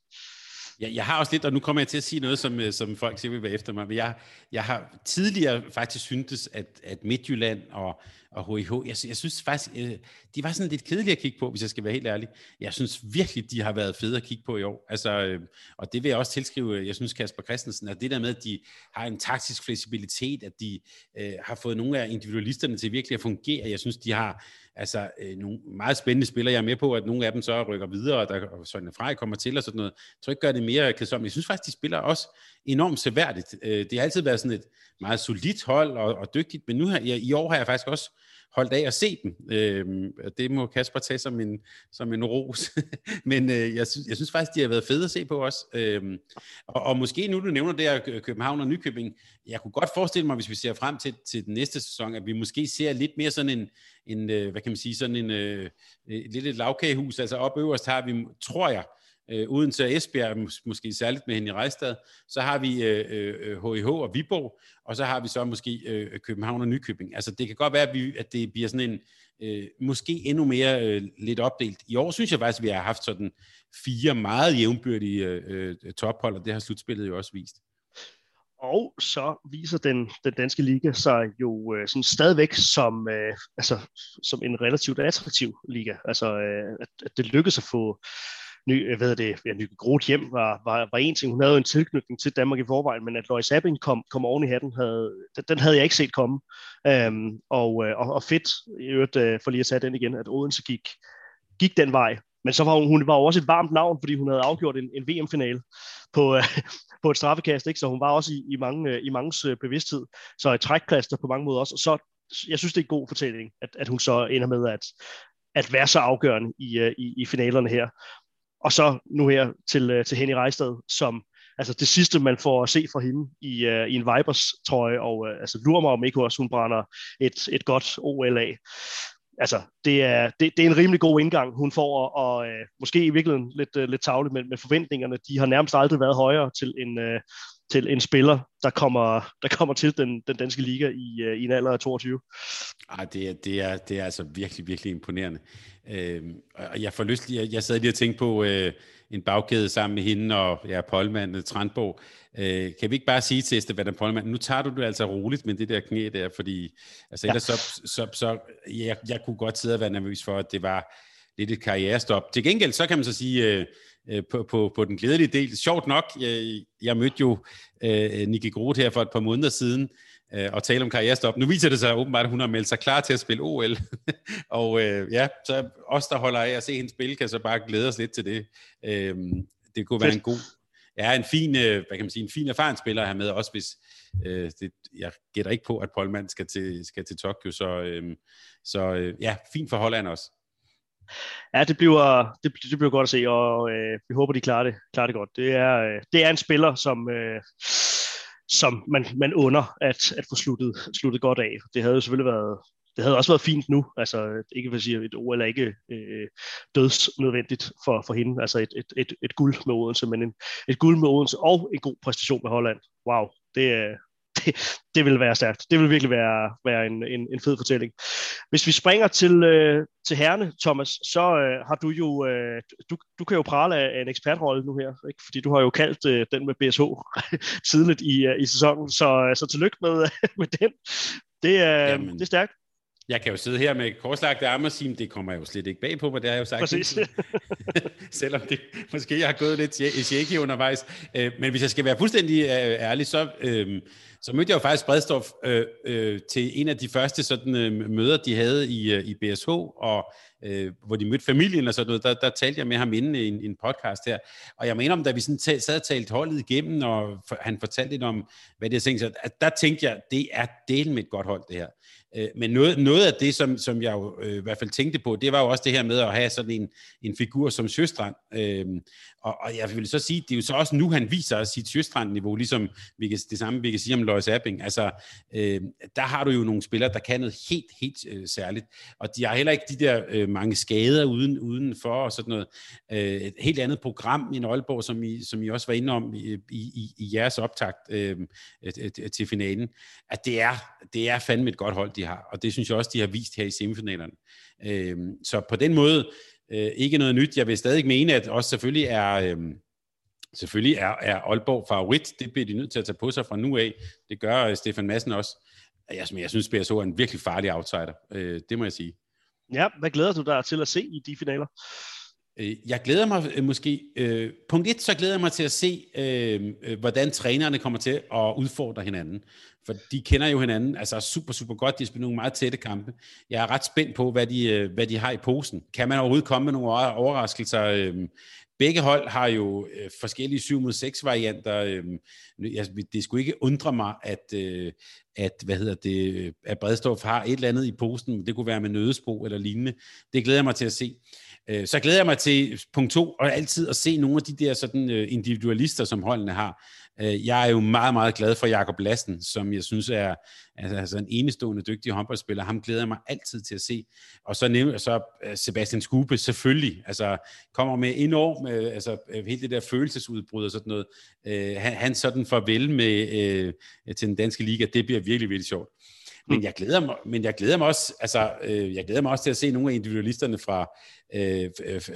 Jeg, jeg har også lidt, og nu kommer jeg til at sige noget, som, øh, som folk siger vil være efter mig, men jeg, jeg har tidligere faktisk syntes, at, at Midtjylland og, og HIH, jeg, jeg synes faktisk, øh, de var sådan lidt kedelige at kigge på, hvis jeg skal være helt ærlig. Jeg synes virkelig, de har været fede at kigge på i år. Altså, øh, og det vil jeg også tilskrive, jeg synes Kasper Christensen, at det der med, at de har en taktisk fleksibilitet, at de øh, har fået nogle af individualisterne til virkelig at fungere. Jeg synes, de har altså øh, nogle meget spændende spillere. Jeg er med på, at nogle af dem så rykker videre, og der og Søren Frej kommer til og sådan noget. Jeg tror ikke gør det mere kedsomt. Jeg synes faktisk, de spiller også enormt seværdigt. Øh, det har altid været sådan et meget solidt hold og, og dygtigt, men nu her, i, i år har jeg faktisk også holdt af at se dem. Øh, det må Kasper tage som en, som en ros. Men øh, jeg, synes, jeg synes faktisk, de har været fede at se på os. Øh, og, og måske nu, du nævner det her København og Nykøbing, jeg kunne godt forestille mig, hvis vi ser frem til, til den næste sæson, at vi måske ser lidt mere sådan en, en øh, hvad kan man sige, sådan en, øh, lidt et lavkagehus. Altså op øverst har vi, tror jeg, øh, uden til Esbjerg, mås- måske særligt med hende i Rejstad, så har vi øh, øh HIH og Viborg, og så har vi så måske øh, København og Nykøbing. Altså det kan godt være, at, vi, at det bliver sådan en, øh, måske endnu mere øh, lidt opdelt. I år synes jeg faktisk, at vi har haft sådan fire meget jævnbyrdige øh, øh, tophold, og det har slutspillet jo også vist. Og så viser den, den danske liga sig jo øh, sådan stadigvæk som, øh, altså, som en relativt attraktiv liga. Altså, øh, at, at det lykkedes at få ny, jeg ved det, ja, Nyke Groth hjem var, var, var en ting. Hun havde jo en tilknytning til Danmark i forvejen, men at Lois Abing kom, kom oven i hatten, havde, den, den havde jeg ikke set komme. Øhm, og, øh, og, og fedt, i øvrigt, øh, for lige at tage den igen, at Odense gik, gik den vej. Men så var hun, hun var jo også et varmt navn, fordi hun havde afgjort en, en VM-finale på, øh, på et straffekast, ikke? så hun var også i, i, mange, i mangens bevidsthed. Så et trækplaster på mange måder også. Og så, jeg synes, det er en god fortælling, at, at hun så ender med at, at være så afgørende i, i, i finalerne her. Og så nu her til, øh, til Henny Rejstad, som altså det sidste, man får at se fra hende i, uh, i en Vibers trøje, og uh, altså lurer mig om ikke også, hun brænder et, et godt OL af. Altså, det er, det, det er en rimelig god indgang, hun får, og, og uh, måske i virkeligheden lidt, uh, lidt tavligt, men, men forventningerne, de har nærmest aldrig været højere til en, uh, til en spiller, der kommer, der kommer til den, den danske liga i, uh, i en alder af 22. Ej, det, er, det, er, det er altså virkelig, virkelig imponerende. Øh, og jeg får lyst, jeg, jeg sad lige og tænkte på øh, en bagkæde sammen med hende og ja, Polman Trandborg. Øh, kan vi ikke bare sige til Stefan Polman, nu tager du det altså roligt med det der knæ der, fordi altså, ja. ellers så, så, så jeg, jeg kunne godt sidde og være nervøs for, at det var lidt et karrierestop. Til gengæld, så kan man så sige, øh, øh, på, på, på den glædelige del, sjovt nok, jeg, jeg mødte jo øh, Nicky Groth her for et par måneder siden, øh, og tale om karrierestop. Nu viser det sig åbenbart, at hun har meldt sig klar til at spille OL. og øh, ja, så os, der holder af at se hende spille, kan så bare glæde os lidt til det. Øh, det kunne være en god, ja, en fin, øh, hvad kan man sige, en fin erfaren spiller at have med, også hvis, øh, det, jeg gætter ikke på, at Polman skal til, skal til Tokyo, så, øh, så øh, ja, fin for Holland også. Ja, det bliver, det, det bliver godt at se, og øh, vi håber, de klarer det, klarer det godt. Det er, øh, det er en spiller, som, øh, som man, man under at, at få sluttet, sluttet godt af. Det havde jo selvfølgelig været, det havde også været fint nu, altså ikke for at sige, et OL er ikke øh, dødsnødvendigt for, for hende, altså et, et, et, et guld med Odense, men en, et guld med Odense og en god præstation med Holland. Wow, det, det, det vil være stærkt. Det vil virkelig være, være en, en, en fed fortælling. Hvis vi springer til, øh, til herrene, Thomas, så øh, har du jo, øh, du, du kan jo prale af en ekspertrolle nu her, ikke? fordi du har jo kaldt øh, den med BSH tidligt i, uh, i sæsonen, så, øh, så tillykke med, med den. Det, øh, det er stærkt. Jeg kan jo sidde her med korslagte arme og sige, det kommer jo slet ikke bag på mig, det har jeg jo sagt. Præcis. Selvom det måske jeg har gået lidt shaky undervejs. Øh, men hvis jeg skal være fuldstændig øh, ærlig, så, øh, så mødte jeg jo faktisk Bredstof øh, øh, til en af de første sådan, øh, møder, de havde i, øh, i BSH, og øh, hvor de mødte familien og sådan noget, der, der talte jeg med ham inden i en, en podcast her. Og jeg mener om, da vi sådan sad og talte holdet igennem, og for, han fortalte lidt om, hvad det er tænkt, så at der tænkte jeg, det er delen med et godt hold, det her. Øh, men noget, noget af det, som, som jeg jo øh, i hvert fald tænkte på, det var jo også det her med at have sådan en, en figur som Sjøstrand. Øh, og, og jeg vil så sige, det er jo så også nu, han viser sit Sjøstrand-niveau, ligesom vi kan, det samme vi kan sige om Lois Apping. Altså, øh, der har du jo nogle spillere, der kan noget helt, helt øh, særligt. Og de har heller ikke de der øh, mange skader uden, udenfor og sådan noget. Øh, et helt andet program i Aalborg, som I, som I også var inde om i, i, i jeres optakt øh, til finalen. At det er, det er fandme et godt hold, de har. Og det synes jeg også, de har vist her i semifinalerne. Øh, så på den måde, øh, ikke noget nyt. Jeg vil stadig mene, at også selvfølgelig er... Øh, selvfølgelig er, er Aalborg favorit. Det bliver de nødt til at tage på sig fra nu af. Det gør øh, Stefan Madsen også. Jeg, jeg synes, BSO er en virkelig farlig outsider. Øh, det må jeg sige. Ja, hvad glæder du dig til at se i de finaler? Øh, jeg glæder mig øh, måske, øh, punkt et, så glæder jeg mig til at se, øh, øh, hvordan trænerne kommer til at udfordre hinanden. For de kender jo hinanden altså super, super godt. De spiller nogle meget tætte kampe. Jeg er ret spændt på, hvad de, hvad de har i posen. Kan man overhovedet komme med nogle overraskelser? Begge hold har jo forskellige 7 mod 6 varianter. Det skulle ikke undre mig, at, at, hvad hedder det, at Bredstof har et eller andet i posen. Det kunne være med nødespo eller lignende. Det glæder jeg mig til at se. Øh, så glæder jeg mig til punkt to, og altid at se nogle af de der sådan, øh, individualister, som holdene har. Øh, jeg er jo meget, meget glad for Jakob Lassen, som jeg synes er altså, altså en enestående dygtig håndboldspiller. Ham glæder jeg mig altid til at se. Og så nævner så øh, Sebastian Skube selvfølgelig. Altså kommer med enorm, øh, altså helt det der følelsesudbrud og sådan noget. Han, han sådan farvel med til den danske liga, det bliver virkelig, virkelig sjovt. Men jeg glæder mig, men jeg glæder mig også, altså, øh, jeg glæder mig også til at se nogle af individualisterne fra, øh,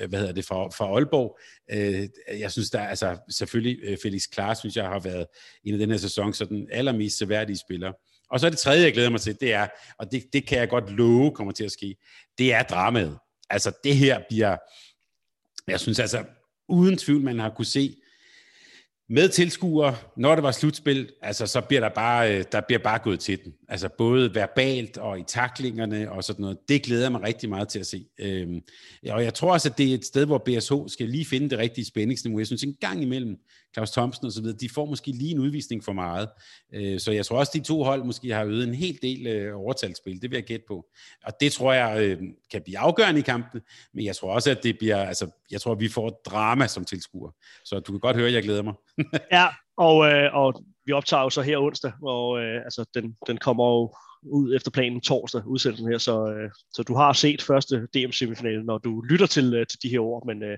hvad hedder det, fra, fra Aalborg. Øh, jeg synes, der altså selvfølgelig øh, Felix Klar, synes jeg har været en af den her sæson så den allermest seværdige spiller. Og så det tredje, jeg glæder mig til, det er, og det, det kan jeg godt love kommer til at ske, det er dramaet. Altså det her bliver, jeg synes altså, uden tvivl, man har kunne se, med tilskuere, når det var slutspil, altså, så bliver der bare, øh, der bliver bare gået til den. Altså både verbalt og i taklingerne og sådan noget. Det glæder jeg mig rigtig meget til at se. Øhm, og jeg tror også, at det er et sted, hvor BSH skal lige finde det rigtige spændingsniveau. Jeg synes en gang imellem, Claus Thomsen og så videre, de får måske lige en udvisning for meget. Øh, så jeg tror også, de to hold måske har øvet en hel del øh, overtalsspil. Det vil jeg gætte på. Og det tror jeg øh, kan blive afgørende i kampen. Men jeg tror også, at det bliver, altså, jeg tror, at vi får drama som tilskuer. Så du kan godt høre, at jeg glæder mig. ja, og, øh, og vi optager jo så her onsdag, og øh, altså, den, den kommer jo ud efter planen torsdag, udsendelsen her, så, øh, så du har set første DM-semifinale, når du lytter til, øh, til de her ord, men, øh,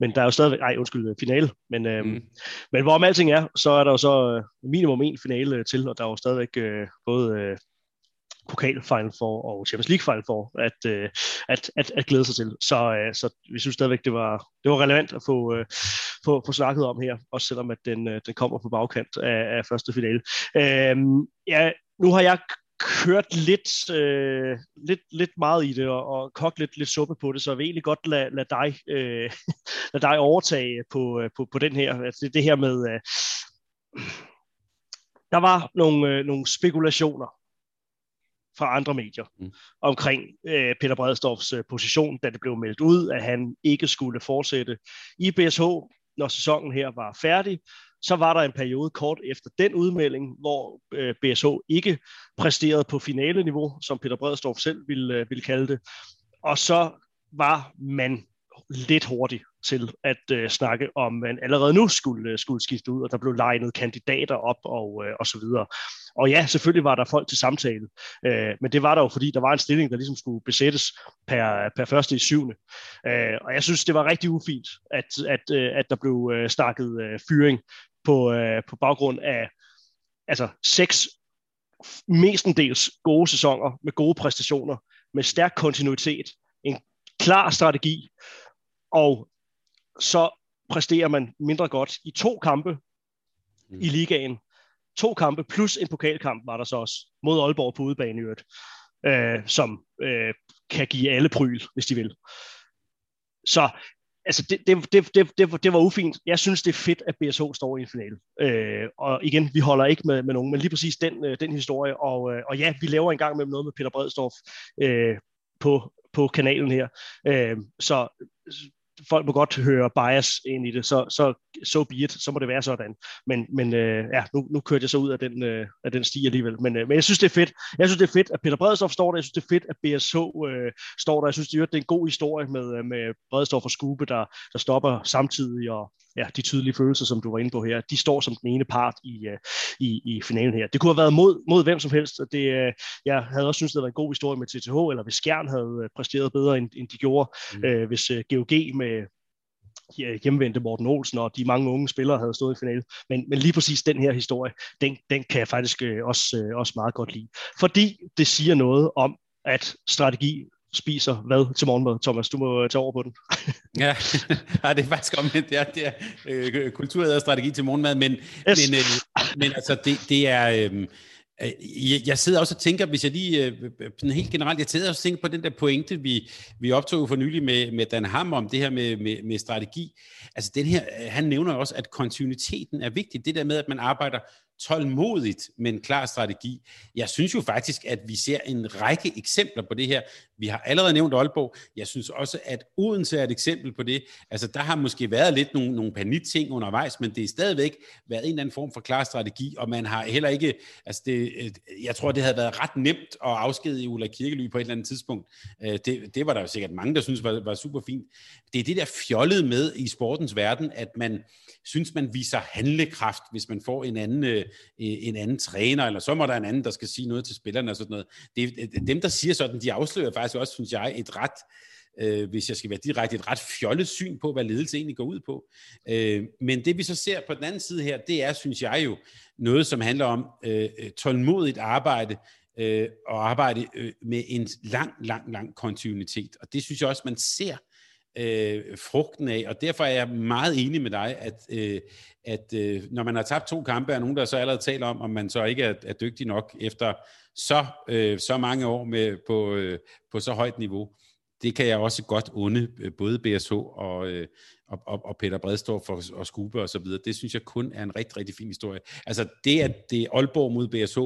men der er jo stadigvæk, nej undskyld, finale, men, øh, mm. men hvorom alting er, så er der jo så øh, minimum en finale øh, til, og der er jo stadigvæk øh, både øh, pokal Final Four og Champions League Final Four at, øh, at, at, at glæde sig til. Så, øh, så vi synes stadigvæk, det var, det var relevant at få, øh, få, få snakket om her, også selvom at den, øh, den kommer på bagkant af, af første finale. Øh, ja, nu har jeg kørt lidt, øh, lidt, lidt meget i det og, og kogt lidt, lidt suppe på det, så jeg vil egentlig godt lade, lade, dig, øh, lade dig overtage på, øh, på, på den her. Altså det, det her med, øh, der var nogle, øh, nogle spekulationer fra andre medier mm. omkring øh, Peter Bredstorffs øh, position, da det blev meldt ud, at han ikke skulle fortsætte i BSH, når sæsonen her var færdig. Så var der en periode kort efter den udmelding, hvor øh, BSH ikke præsterede på finale-niveau, som Peter Bredstorff selv ville, øh, ville kalde det. Og så var man lidt hurtig til at øh, snakke om, man allerede nu skulle, øh, skulle skifte ud, og der blev legnet kandidater op og, øh, og så videre. Og ja, selvfølgelig var der folk til samtale, øh, men det var der jo, fordi der var en stilling, der ligesom skulle besættes per, per første i syvende. Øh, og jeg synes, det var rigtig ufint, at, at, øh, at der blev øh, snakket øh, fyring på, øh, på baggrund af altså seks mestendels gode sæsoner med gode præstationer, med stærk kontinuitet, en klar strategi, og så præsterer man mindre godt i to kampe mm. i ligaen. To kampe plus en pokalkamp var der så også mod Aalborg på udebane i øvrigt, øh, som øh, kan give alle pryl, hvis de vil. Så altså det, det, det, det, det, det var ufint. Jeg synes, det er fedt, at BSH står i en finale. Øh, og igen, vi holder ikke med, med nogen, men lige præcis den, øh, den historie. Og, øh, og ja, vi laver engang med noget med Peter Bredstorff øh, på, på kanalen her. Øh, så folk må godt høre bias ind i det, så, så so be it, så må det være sådan. Men, men øh, ja, nu, nu kørte jeg så ud af den, øh, af den sti alligevel. Men, øh, men jeg synes, det er fedt. Jeg synes, det er fedt, at Peter Bredstorff står der. Jeg synes, det er fedt, at BSH øh, står der. Jeg synes, det er en god historie med, øh, med Bredstorff og Skube, der, der stopper samtidig, og ja, de tydelige følelser, som du var inde på her, de står som den ene part i, uh, i, i finalen her. Det kunne have været mod, mod hvem som helst, og det, uh, jeg havde også synes det var en god historie med TTH, eller hvis Skjern havde præsteret bedre, end, end de gjorde, mm. uh, hvis GOG med hjemvendte Morten Olsen, og de mange unge spillere havde stået i finalen. Men, men lige præcis den her historie, den, den kan jeg faktisk øh, også, øh, også meget godt lide. Fordi det siger noget om, at strategi spiser hvad til morgenmad, Thomas? Du må tage over på den. ja, ja, det er faktisk omvendt. Ja, det er øh, kultur og strategi til morgenmad, men, yes. men, øh, men altså, det, det er... Øh, jeg sidder også og tænker, hvis jeg lige, øh, sådan helt generelt, jeg sidder også og tænker på den der pointe, vi, vi optog for nylig med, med Dan Ham om det her med, med, med strategi. Altså den her, han nævner også, at kontinuiteten er vigtig. Det der med, at man arbejder tålmodigt med en klar strategi. Jeg synes jo faktisk, at vi ser en række eksempler på det her. Vi har allerede nævnt Aalborg. Jeg synes også, at Odense er et eksempel på det. Altså, der har måske været lidt nogle, nogle panikting undervejs, men det er stadigvæk været en eller anden form for klar strategi, og man har heller ikke, altså det, øh, jeg tror, det havde været ret nemt at afskedige Ulla Kirkely på et eller andet tidspunkt. Øh, det, det var der jo sikkert mange, der synes var, var super fint. Det er det der fjollede med i sportens verden, at man synes, man viser handlekraft, hvis man får en anden øh, Øh, øh, en anden træner, eller så må der en anden, der skal sige noget til spillerne og sådan noget. Det, øh, dem, der siger sådan, de afslører faktisk også, synes jeg, et ret, øh, hvis jeg skal være direkte, et ret fjollet syn på, hvad ledelse egentlig går ud på. Øh, men det vi så ser på den anden side her, det er, synes jeg jo, noget, som handler om øh, tålmodigt arbejde, øh, og arbejde øh, med en lang, lang, lang kontinuitet. Og det synes jeg også, man ser øh, frugten af, og derfor er jeg meget enig med dig, at, øh, at øh, når man har tabt to kampe, er nogen, der så allerede taler om, om man så ikke er, er dygtig nok efter så, øh, så mange år med, på, øh, på så højt niveau. Det kan jeg også godt unde øh, både BSH og, øh, og, og, og Peter Bredstorff og, og Skube og så videre. Det synes jeg kun er en rigtig, rigtig fin historie. Altså det, at det er Aalborg mod BSH,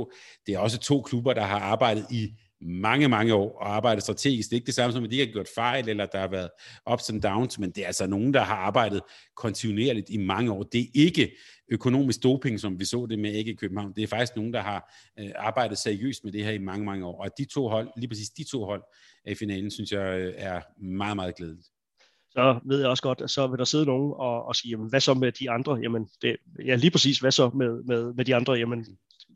det er også to klubber, der har arbejdet i mange, mange år og arbejdet strategisk. Det er ikke det samme som, at de har gjort fejl, eller der har været ups and downs, men det er altså nogen, der har arbejdet kontinuerligt i mange år. Det er ikke økonomisk doping, som vi så det med ikke i København. Det er faktisk nogen, der har øh, arbejdet seriøst med det her i mange, mange år. Og de to hold, lige præcis de to hold i finalen, synes jeg øh, er meget, meget glædeligt så ved jeg også godt, at så vil der sidde nogen og, og sige, jamen, hvad så med de andre? Jamen, det, ja, lige præcis, hvad så med, med, med de andre? Jamen,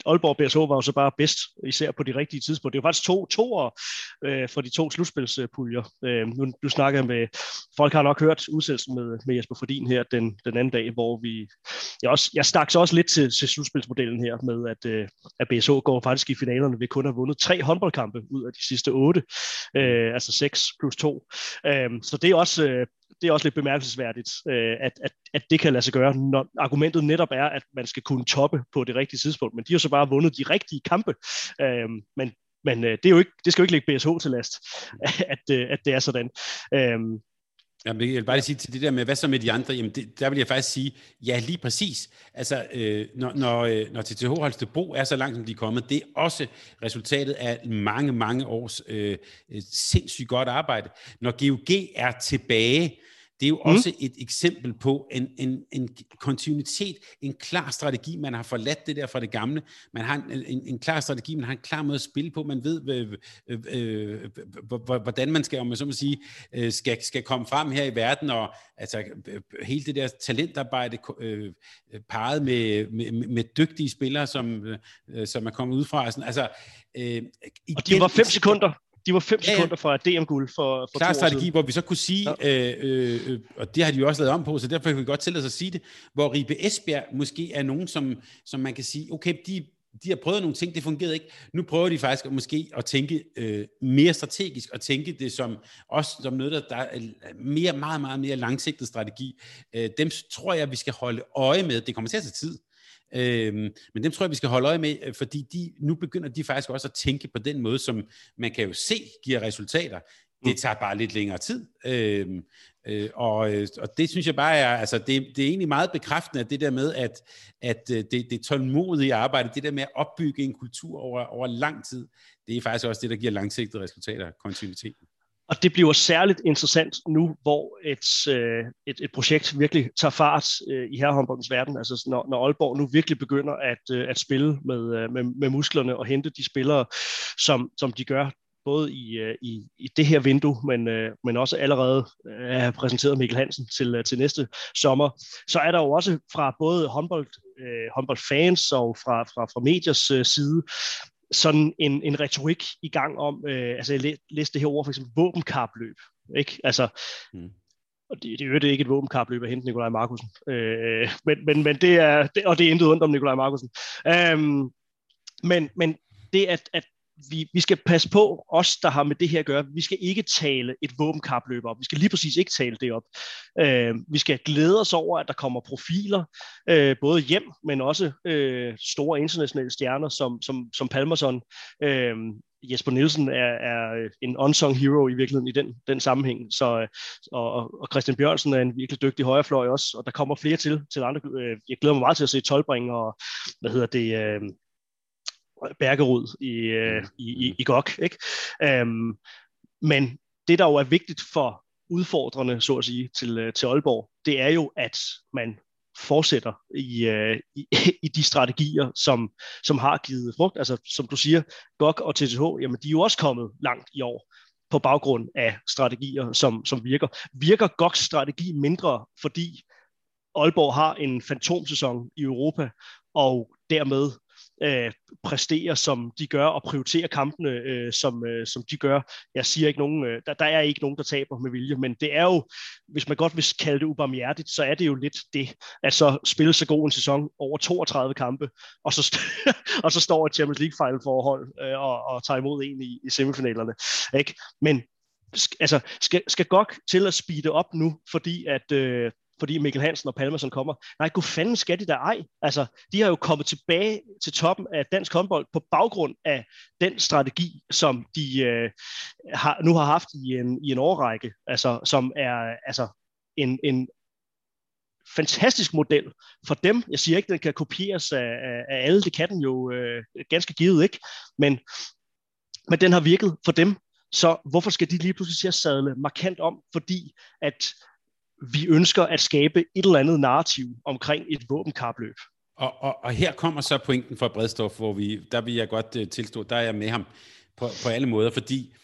Aalborg BSH var jo så bare bedst, især på de rigtige tidspunkter. Det var faktisk to toer øh, for de to slutspilspuljer. Øh, nu, nu snakker jeg med, folk har nok hørt udsendelsen med, med Jesper Fordin her den, den anden dag, hvor vi, jeg, også, jeg stak så også lidt til, til slutspilsmodellen her med, at, øh, at BSH går faktisk i finalerne ved kun at have vundet tre håndboldkampe ud af de sidste otte, øh, altså 6 plus 2. Øh, så det er også, øh, det er også lidt bemærkelsesværdigt, øh, at, at, at det kan lade sig gøre, når argumentet netop er, at man skal kunne toppe på det rigtige tidspunkt. Men de har så bare vundet de rigtige kampe. Øh, men men øh, det, er jo ikke, det skal jo ikke lægge BSH til last, at, øh, at det er sådan. Øh, Jamen, jeg vil bare lige sige til det der med, hvad så med de andre? Jamen, det, der vil jeg faktisk sige, ja, lige præcis. Altså, øh, når, når, øh, når TTH Holstebro er så langt, som de er kommet, det er også resultatet af mange, mange års øh, sindssygt godt arbejde. Når GOG er tilbage, det er jo mm. også et eksempel på en, en, en kontinuitet, en klar strategi. Man har forladt det der fra det gamle. Man har en, en, en klar strategi, man har en klar måde at spille på. Man ved, øh, øh, øh, hvordan man skal, om man så må sige, øh, skal, skal komme frem her i verden. Og altså, hele det der talentarbejde øh, parret med, med, med dygtige spillere, som, øh, som er kommet ud fra. Sådan, altså, øh, igen, og de var fem sekunder de var fem ja, sekunder fra DM-guld for, for Klar strategi, hvor vi så kunne sige, ja. øh, øh, øh, og det har de jo også lavet om på, så derfor kan vi godt tillade os at sige det, hvor Ribe Esbjerg måske er nogen, som, som man kan sige, okay, de de har prøvet nogle ting, det fungerede ikke. Nu prøver de faktisk måske at tænke øh, mere strategisk, og tænke det som også som noget, der, der er mere, meget, meget mere langsigtet strategi. Øh, dem tror jeg, vi skal holde øje med. Det kommer til at tage tid. Øhm, men dem tror jeg, vi skal holde øje med, øh, fordi de, nu begynder de faktisk også at tænke på den måde, som man kan jo se giver resultater. Det mm. tager bare lidt længere tid. Øhm, øh, og, øh, og det synes jeg bare er, altså det, det er egentlig meget bekræftende, at det der med, at, at øh, det, det tålmodige arbejde, det der med at opbygge en kultur over, over lang tid, det er faktisk også det, der giver langsigtede resultater, kontinuiteten. Og det bliver særligt interessant nu, hvor et, øh, et, et projekt virkelig tager fart øh, i herrehåndboldens verden. Altså når, når Aalborg nu virkelig begynder at, øh, at spille med, øh, med, med musklerne og hente de spillere, som, som de gør både i, øh, i, i det her vindue, men, øh, men også allerede har præsenteret Mikkel Hansen til, til næste sommer, så er der jo også fra både håndbold, håndboldfans og fra, fra, fra mediers side sådan en, en retorik i gang om, øh, altså jeg læste det her ord for eksempel våbenkapløb, ikke? Altså, mm. og det, det, er jo ikke et våbenkapløb at hente Nikolaj Markusen, øh, men, men, men det er, det, og det er intet ondt om Nikolaj Markusen. Um, men, men det at, at vi, vi skal passe på, os der har med det her at gøre, vi skal ikke tale et våbenkapløb op. Vi skal lige præcis ikke tale det op. Øh, vi skal glæde os over, at der kommer profiler, øh, både hjem, men også øh, store internationale stjerner, som, som, som Palmerson. Øh, Jesper Nielsen er, er en unsung hero i virkeligheden i den, den sammenhæng. Så, og, og Christian Bjørnsen er en virkelig dygtig højrefløj også, og der kommer flere til, til andre. Øh, jeg glæder mig meget til at se Tolbring og, hvad hedder det, øh, Bergerud i, øh, mm. i, i, i GOG. Ikke? Øhm, men det, der jo er vigtigt for udfordrende, så at sige, til, øh, til Aalborg, det er jo, at man fortsætter i, øh, i, i de strategier, som, som har givet frugt. Altså, som du siger, GOG og TTH, jamen, de er jo også kommet langt i år på baggrund af strategier, som, som virker. Virker GOGs strategi mindre, fordi Aalborg har en fantomsæson i Europa, og dermed øh, præsterer, som de gør, og prioriterer kampene, øh, som, øh, som de gør. Jeg siger ikke nogen, øh, der, der er ikke nogen, der taber med vilje, men det er jo, hvis man godt vil kalde det ubarmhjertigt, så er det jo lidt det, at så spille så god en sæson over 32 kampe, og så, og så står et Champions League final forhold øh, og, og tager imod en i, i semifinalerne. Ikke? Men altså, skal, skal godt til at speede op nu, fordi at øh, fordi Mikkel Hansen og Palmerson kommer. Nej, god fanden skal de der ej. Altså, de har jo kommet tilbage til toppen af dansk håndbold på baggrund af den strategi, som de øh, har, nu har haft i en, i en årrække, altså, som er altså, en, en fantastisk model for dem. Jeg siger ikke, at den kan kopieres af, af, af alle, det kan den jo øh, ganske givet ikke, men, men den har virket for dem, så hvorfor skal de lige pludselig til at sadle markant om, fordi at vi ønsker at skabe et eller andet narrativ omkring et våbenkapløb. Og, og, og her kommer så pointen fra Bredstof, hvor vi, der vil jeg godt uh, tilstå, der er jeg med ham på, på alle måder, fordi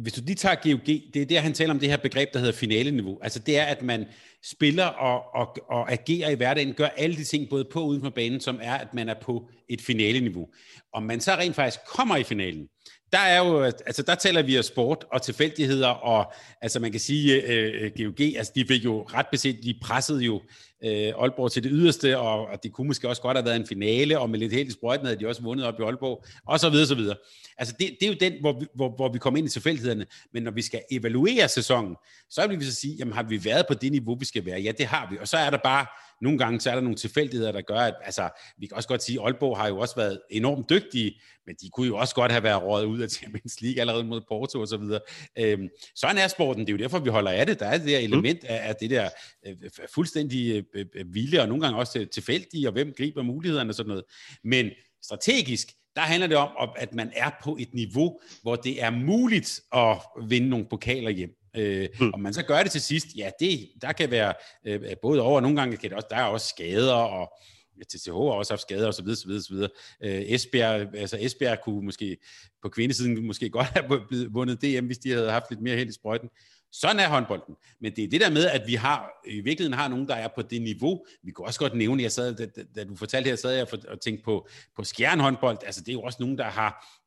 hvis du lige tager GOG, det er der, han taler om det her begreb, der hedder finaleniveau. Altså det er, at man spiller og, og, og agerer i hverdagen, gør alle de ting, både på og uden for banen, som er, at man er på et finaleniveau. Om man så rent faktisk kommer i finalen, der er jo, altså der taler vi om sport og tilfældigheder, og altså man kan sige, øh, øh GOG, altså de fik jo ret beset, de pressede jo øh, Aalborg til det yderste, og, og det kunne måske også godt have været en finale, og med lidt helt i sprøjten havde de også vundet op i Aalborg, og så videre, så videre. Altså det, det er jo den, hvor vi, hvor, hvor vi kommer ind i tilfældighederne, men når vi skal evaluere sæsonen, så vil vi så sige, jamen har vi været på det niveau, vi skal være? Ja, det har vi, og så er der bare nogle gange så er der nogle tilfældigheder, der gør, at altså, vi kan også godt sige, at Aalborg har jo også været enormt dygtige, men de kunne jo også godt have været rådet ud af Champions League allerede mod Porto og så videre. Øhm, sådan er sporten, det er jo derfor, vi holder af det. Der er det der element af, af det der øh, fuldstændig øh, øh, vilje, og nogle gange også tilfældige, og hvem griber mulighederne og sådan noget. Men strategisk, der handler det om, at man er på et niveau, hvor det er muligt at vinde nogle pokaler hjem. Øh, mm. Om man så gør det til sidst, ja, det, der kan være øh, både over, og nogle gange kan det også, der er også skader, og TTH har også haft skader, og så videre, så videre, så videre. Øh, Esbjerg, altså Esbjerg kunne måske på kvindesiden måske godt have vundet DM, hvis de havde haft lidt mere held i sprøjten. Sådan er håndbolden. Men det er det der med, at vi har, i virkeligheden har nogen, der er på det niveau. Vi kunne også godt nævne, jeg sad, da, da du fortalte her, sad jeg og tænkte på, på skjernhåndbold. Altså det er jo også nogen, der har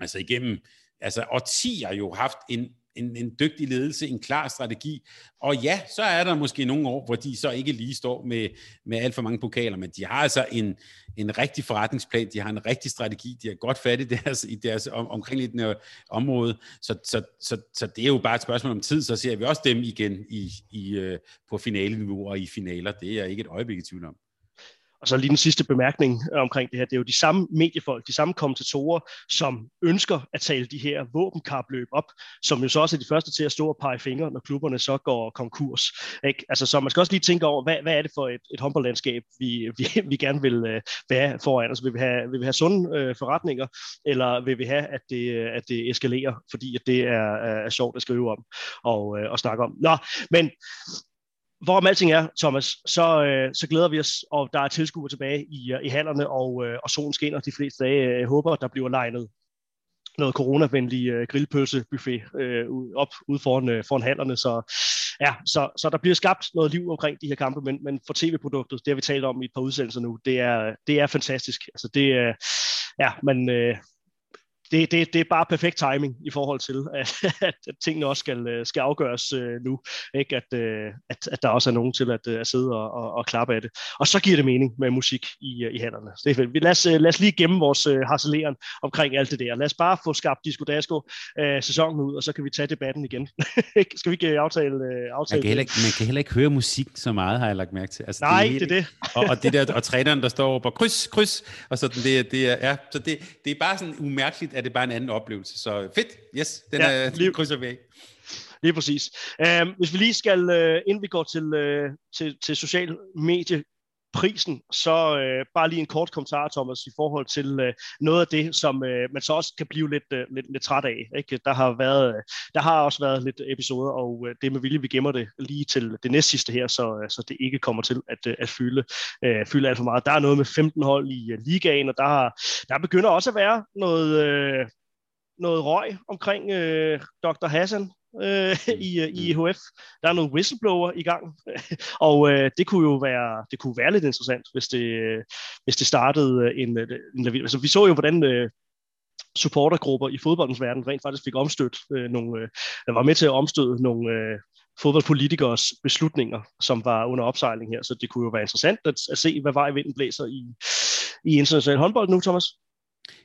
altså igennem altså årtier jo haft en en, en dygtig ledelse, en klar strategi. Og ja, så er der måske nogle år, hvor de så ikke lige står med, med alt for mange pokaler, men de har altså en, en rigtig forretningsplan, de har en rigtig strategi, de har godt fat i deres, i deres om, omkringliggende område, så, så, så, så det er jo bare et spørgsmål om tid, så ser vi også dem igen i, i, øh, på finaleniveau og i finaler. Det er ikke et øjeblik i tvivl om. Og så lige den sidste bemærkning øh, omkring det her, det er jo de samme mediefolk, de samme kommentatorer, som ønsker at tale de her våbenkapløb op, som jo så også er de første til at stå og pege fingre, når klubberne så går konkurs. Ikke? Altså, så man skal også lige tænke over, hvad, hvad er det for et, et håndboldlandskab, vi, vi, vi gerne vil uh, være foran Altså, Vil vi have, vil vi have sunde uh, forretninger, eller vil vi have, at det, at det eskalerer, fordi at det er, er sjovt at skrive om og, uh, og snakke om? Nå, men hvorom alting er, Thomas, så, øh, så glæder vi os, og der er tilskuere tilbage i, øh, i hallerne, og, øh, og solen skinner de fleste dage. Jeg håber, der bliver legnet noget coronavenlig øh, grillpølsebuffet øh, op ude foran, øh, foran hallerne, så ja, så, så der bliver skabt noget liv omkring de her kampe, men, men for tv-produktet, det har vi talt om i et par udsendelser nu, det er, det er fantastisk. Altså det, øh, ja, man, øh, det, det, det er bare perfekt timing i forhold til, at, at, at tingene også skal, øh, skal afgøres øh, nu. Ikke? At, øh, at, at der også er nogen til at, at sidde og, og, og klappe af det. Og så giver det mening med musik i, i hænderne. Det er fedt. Lad os, lad os lige gemme vores uh, harceleren omkring alt det der. Lad os bare få skabt Disco Dasko sæsonen ud, og så kan vi tage debatten igen. skal vi ikke aftale, aftale man kan, heller ikke, man kan heller ikke høre musik så meget, har jeg lagt mærke til. Altså, Nej, det er det. det. og, og, det der, og træneren, der står på kryds, kryds, og sådan, det, det er, ja, så det, det er bare sådan umærkeligt, at det bare en anden oplevelse. Så fedt, yes, den ja, er, lige, krydser vi af. Lige præcis. Uh, hvis vi lige skal, uh, inden vi går til, uh, til, til social medie prisen, så øh, bare lige en kort kommentar, Thomas, i forhold til øh, noget af det, som øh, man så også kan blive lidt, øh, lidt, lidt træt af. Ikke? Der, har været, der har også været lidt episoder, og øh, det med vilje, vi gemmer det lige til det næste sidste her, så, øh, så det ikke kommer til at, øh, at fylde, øh, fylde alt for meget. Der er noget med 15 hold i øh, ligaen, og der, har, der begynder også at være noget... Øh, noget røg omkring øh, Dr. Hassan øh, i, øh, i IHF. Der er noget whistleblower i gang, og øh, det kunne jo være, det kunne være lidt interessant, hvis det, hvis det startede en, en altså, vi så jo, hvordan øh, supportergrupper i fodboldens verden rent faktisk fik omstødt øh, nogle, øh, der var med til at omstøde nogle øh, fodboldpolitikers beslutninger, som var under opsejling her, så det kunne jo være interessant at, at se, hvad vej vinden blæser i, i international håndbold nu, Thomas.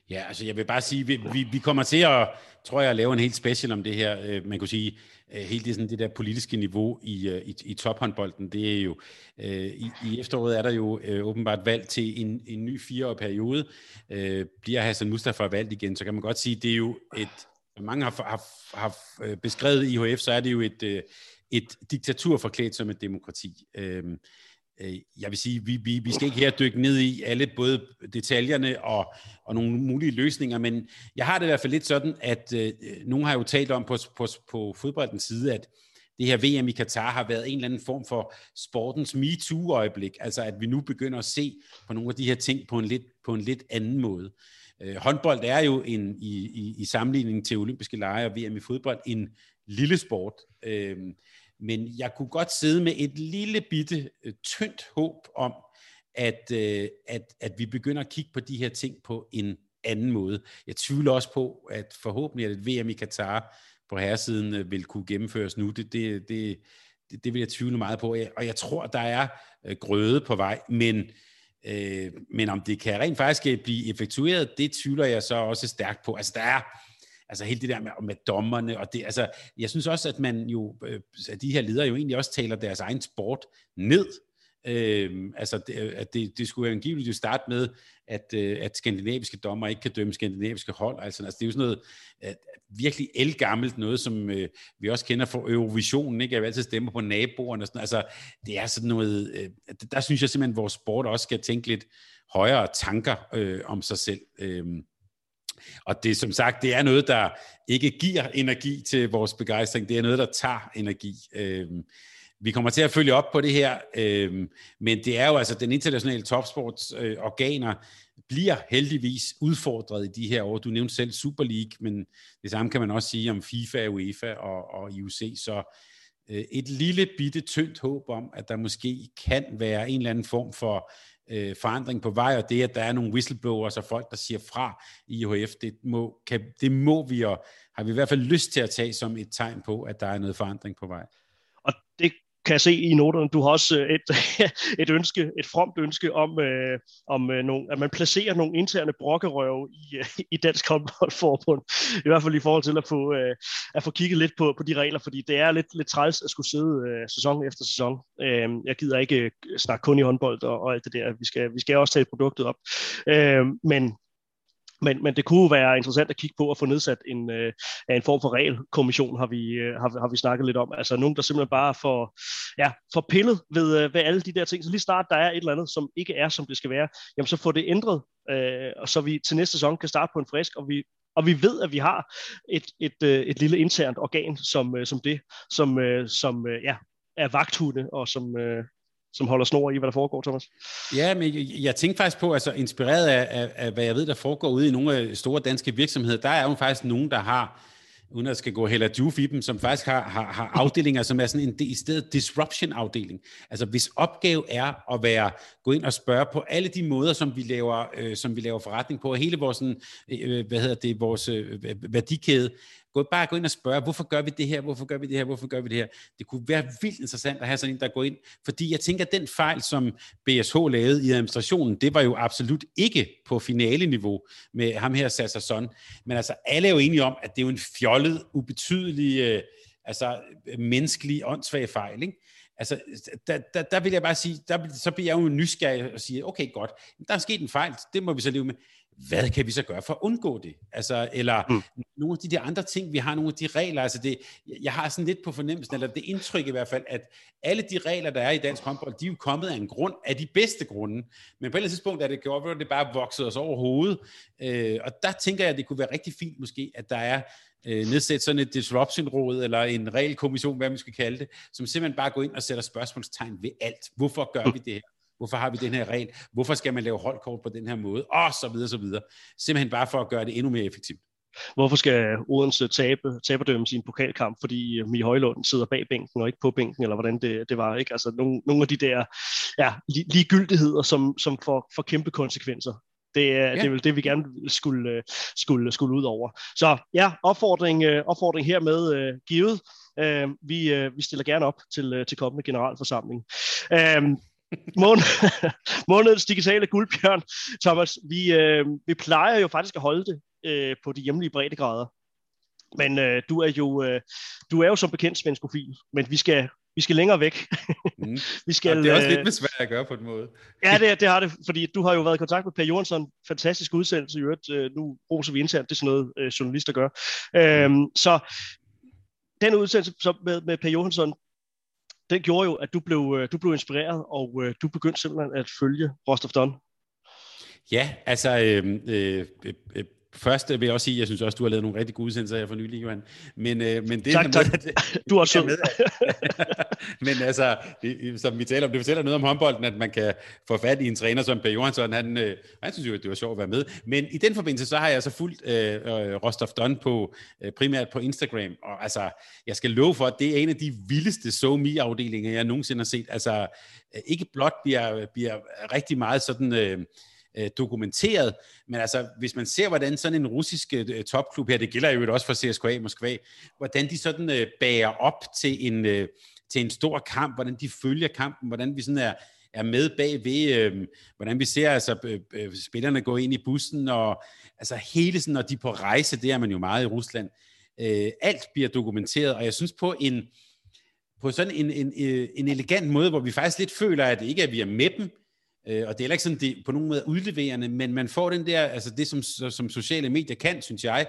Ja, altså jeg vil bare sige, vi, vi, vi kommer til at, tror jeg, at lave en helt special om det her. Øh, man kunne sige, øh, helt det, sådan, det der politiske niveau i, øh, i, i tophåndbolden, det er jo, øh, i, i efteråret er der jo øh, åbenbart valg til en, en ny fireårig periode. Øh, bliver Hassan Mustafa valgt igen, så kan man godt sige, det er jo et, mange har, har, har beskrevet IHF, så er det jo et, et diktatur forklædt som et demokrati. Øh, Øh, jeg vil sige, vi, vi, vi skal ikke her dykke ned i alle både detaljerne og, og nogle mulige løsninger, men jeg har det i hvert fald lidt sådan, at øh, nogen har jo talt om på, på, på fodboldens side, at det her VM i Katar har været en eller anden form for sportens MeToo-øjeblik, altså at vi nu begynder at se på nogle af de her ting på en lidt, på en lidt anden måde. Øh, håndbold er jo en, i, i, i sammenligning til olympiske lege og VM i fodbold en lille sport. Øh, men jeg kunne godt sidde med et lille bitte øh, tyndt håb om, at, øh, at, at vi begynder at kigge på de her ting på en anden måde. Jeg tvivler også på, at forhåbentlig at et VM i Katar på herresiden øh, vil kunne gennemføres nu. Det, det, det, det, det vil jeg tvivle meget på. Og jeg tror, der er grøde på vej, men, øh, men om det kan rent faktisk blive effektueret, det tvivler jeg så også stærkt på. Altså der er altså hele det der med, med dommerne, og det, altså, jeg synes også, at man jo, øh, at de her ledere jo egentlig også taler deres egen sport ned, Øh, altså, det, at det, det skulle angiveligt jo starte med, at, øh, at skandinaviske dommer ikke kan dømme skandinaviske hold. Altså, altså det er jo sådan noget at, virkelig elgammelt, noget som øh, vi også kender fra Eurovisionen, ikke? at vi altid stemmer på naboerne. Og sådan. Altså, det er sådan noget, øh, der synes jeg simpelthen, at vores sport også skal tænke lidt højere tanker øh, om sig selv. Øh, og det som sagt, det er noget, der ikke giver energi til vores begejstring, det er noget, der tager energi. Øhm, vi kommer til at følge op på det her, øhm, men det er jo altså, den internationale topsportsorganer øh, bliver heldigvis udfordret i de her år. Du nævnte selv Super League, men det samme kan man også sige om FIFA, UEFA og, og IOC, så øh, et lille bitte tyndt håb om, at der måske kan være en eller anden form for øh, forandring på vej, og det, at der er nogle whistleblowers og folk, der siger fra i IHF, det må, kan, det må vi, og har vi i hvert fald lyst til at tage som et tegn på, at der er noget forandring på vej. Kan jeg se i noterne, du har også øh, et, et ønske, et fromt ønske om, øh, om øh, nogle, at man placerer nogle interne brokkerøve i, øh, i Dansk Håndboldforbund. I hvert fald i forhold til at få, øh, at få kigget lidt på, på de regler, fordi det er lidt, lidt træls at skulle sidde øh, sæson efter sæson. Øh, jeg gider ikke øh, snakke kun i håndbold og, og alt det der. Vi skal, vi skal også tage produktet op. Øh, men men, men det kunne være interessant at kigge på at få nedsat en, øh, en form for regelkommission, har vi, øh, har, har vi snakket lidt om. Altså nogen, der simpelthen bare får, ja, får pillet ved, øh, ved alle de der ting. Så lige snart der er et eller andet, som ikke er, som det skal være, jamen så få det ændret, øh, og så vi til næste sæson kan starte på en frisk, og vi, og vi ved, at vi har et, et, øh, et lille internt organ som, øh, som det, som, øh, som øh, ja, er vagthunde, og som, øh, som holder snor i, hvad der foregår, Thomas? Ja, men jeg, jeg tænkte faktisk på, altså inspireret af, af, af, hvad jeg ved, der foregår ude i nogle af store danske virksomheder, der er jo faktisk nogen, der har uden at skal gå heller juve i dem, som faktisk har, har, har afdelinger, som er sådan en i stedet disruption-afdeling. Altså hvis opgave er at være, gå ind og spørge på alle de måder, som vi laver, øh, som vi laver forretning på, og hele vores, sådan, øh, øh hvad hedder det, vores øh, værdikæde, Gå, bare gå ind og spørge, hvorfor gør vi det her, hvorfor gør vi det her, hvorfor gør vi det her. Det kunne være vildt interessant at have sådan en, der går ind, fordi jeg tænker, at den fejl, som BSH lavede i administrationen, det var jo absolut ikke på finale-niveau med ham her, Sasser Son. Men altså, alle er jo enige om, at det er jo en fjollet, ubetydelig, øh, altså menneskelig, åndssvag fejl, ikke? Altså, der, der, der vil jeg bare sige, der, så bliver jeg jo nysgerrig og siger, okay, godt, der er sket en fejl, det må vi så leve med hvad kan vi så gøre for at undgå det? Altså, eller mm. nogle af de der andre ting, vi har nogle af de regler, altså det, jeg har sådan lidt på fornemmelsen, eller det indtryk i hvert fald, at alle de regler, der er i dansk håndbold, de er jo kommet af en grund, af de bedste grunde, men på et eller andet tidspunkt er det gjort, at det bare vokset os over hovedet, øh, og der tænker jeg, at det kunne være rigtig fint måske, at der er øh, nedsætte sådan et disruption-råd, eller en regelkommission, hvad man skal kalde det, som simpelthen bare går ind og sætter spørgsmålstegn ved alt. Hvorfor gør vi det her? Hvorfor har vi den her regel? Hvorfor skal man lave holdkort på den her måde? Og så videre, så videre. Simpelthen bare for at gøre det endnu mere effektivt. Hvorfor skal Odense tabe, taberdømme sin pokalkamp, fordi Mie Højlund sidder bag bænken og ikke på bænken, eller hvordan det, det var, ikke? Altså nogle, nogle af de der ja, ligegyldigheder, som, som får, får kæmpe konsekvenser. Det er, ja. det er vel det, vi gerne skulle, skulle, skulle ud over. Så ja, opfordring, øh, opfordring hermed givet. Vi, vi stiller gerne op til, til kommende generalforsamling. Uh, Måned, månedens digitale guldbjørn, Thomas, vi, øh, vi plejer jo faktisk at holde det øh, på de hjemlige breddegrader. Men øh, du er jo øh, du er jo som bekendt svenskofil, men vi skal vi skal længere væk. mm. vi skal, ja, det er også lidt besvær at gøre på en måde. ja, det, det har det, fordi du har jo været i kontakt med Per Jørgensen. Fantastisk udsendelse i øvrigt. Øh, nu roser vi internt, det er sådan noget, øh, journalister gør. Øhm, så den udsendelse med, med Per Johansson, den gjorde jo, at du blev, øh, du blev inspireret, og øh, du begyndte simpelthen at følge Rostov Don. Ja, altså øh, øh, øh, Først vil jeg også sige, at jeg synes også, du har lavet nogle rigtig gode udsendelser her for nylig, Johan. Men, øh, men det tak, tak. Med, du er også sød men altså, det, som vi taler om, det fortæller noget om håndbolden, at man kan få fat i en træner som Per Johansson. Han, øh, han synes jo, at det var sjovt at være med. Men i den forbindelse, så har jeg så fulgt øh, øh, Rostov Don på, øh, primært på Instagram. Og altså, jeg skal love for, at det er en af de vildeste SoMe-afdelinger, jeg nogensinde har set. Altså, øh, ikke blot bliver, bliver rigtig meget sådan... Øh, øh, dokumenteret, men altså, hvis man ser, hvordan sådan en russisk øh, topklub her, det gælder jo også for CSKA Moskva, hvordan de sådan øh, bager op til en, øh, til en stor kamp, hvordan de følger kampen, hvordan vi sådan er, er med bagved, øh, hvordan vi ser altså, øh, øh, spillerne gå ind i bussen, og altså hele sådan, når de er på rejse, det er man jo meget i Rusland, øh, alt bliver dokumenteret, og jeg synes på en, på sådan en, en, øh, en elegant måde, hvor vi faktisk lidt føler, at det ikke er, at vi er med dem, Øh, og det er heller ikke sådan, det på nogen måde udleverende, men man får den der, altså det som, som sociale medier kan, synes jeg,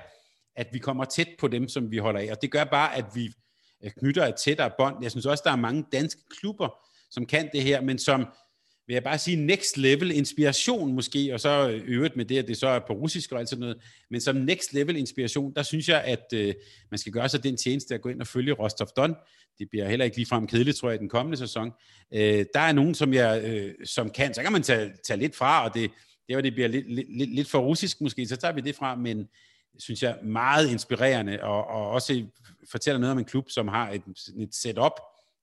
at vi kommer tæt på dem, som vi holder af. Og det gør bare, at vi knytter et tættere bånd. Jeg synes også, der er mange danske klubber, som kan det her, men som, vil jeg bare sige, next level inspiration måske, og så øh, øvrigt med det, at det så er på russisk og alt sådan noget, men som next level inspiration, der synes jeg, at øh, man skal gøre sig den tjeneste at gå ind og følge Rostov Don. Det bliver heller ikke ligefrem kedeligt, tror jeg, i den kommende sæson. Øh, der er nogen, som jeg øh, som kan, så kan man tage, tage lidt fra, og det, det, var, det bliver lidt, lidt, lidt for russisk måske, så tager vi det fra, men synes jeg meget inspirerende, og, og også fortæller noget om en klub, som har et, et setup,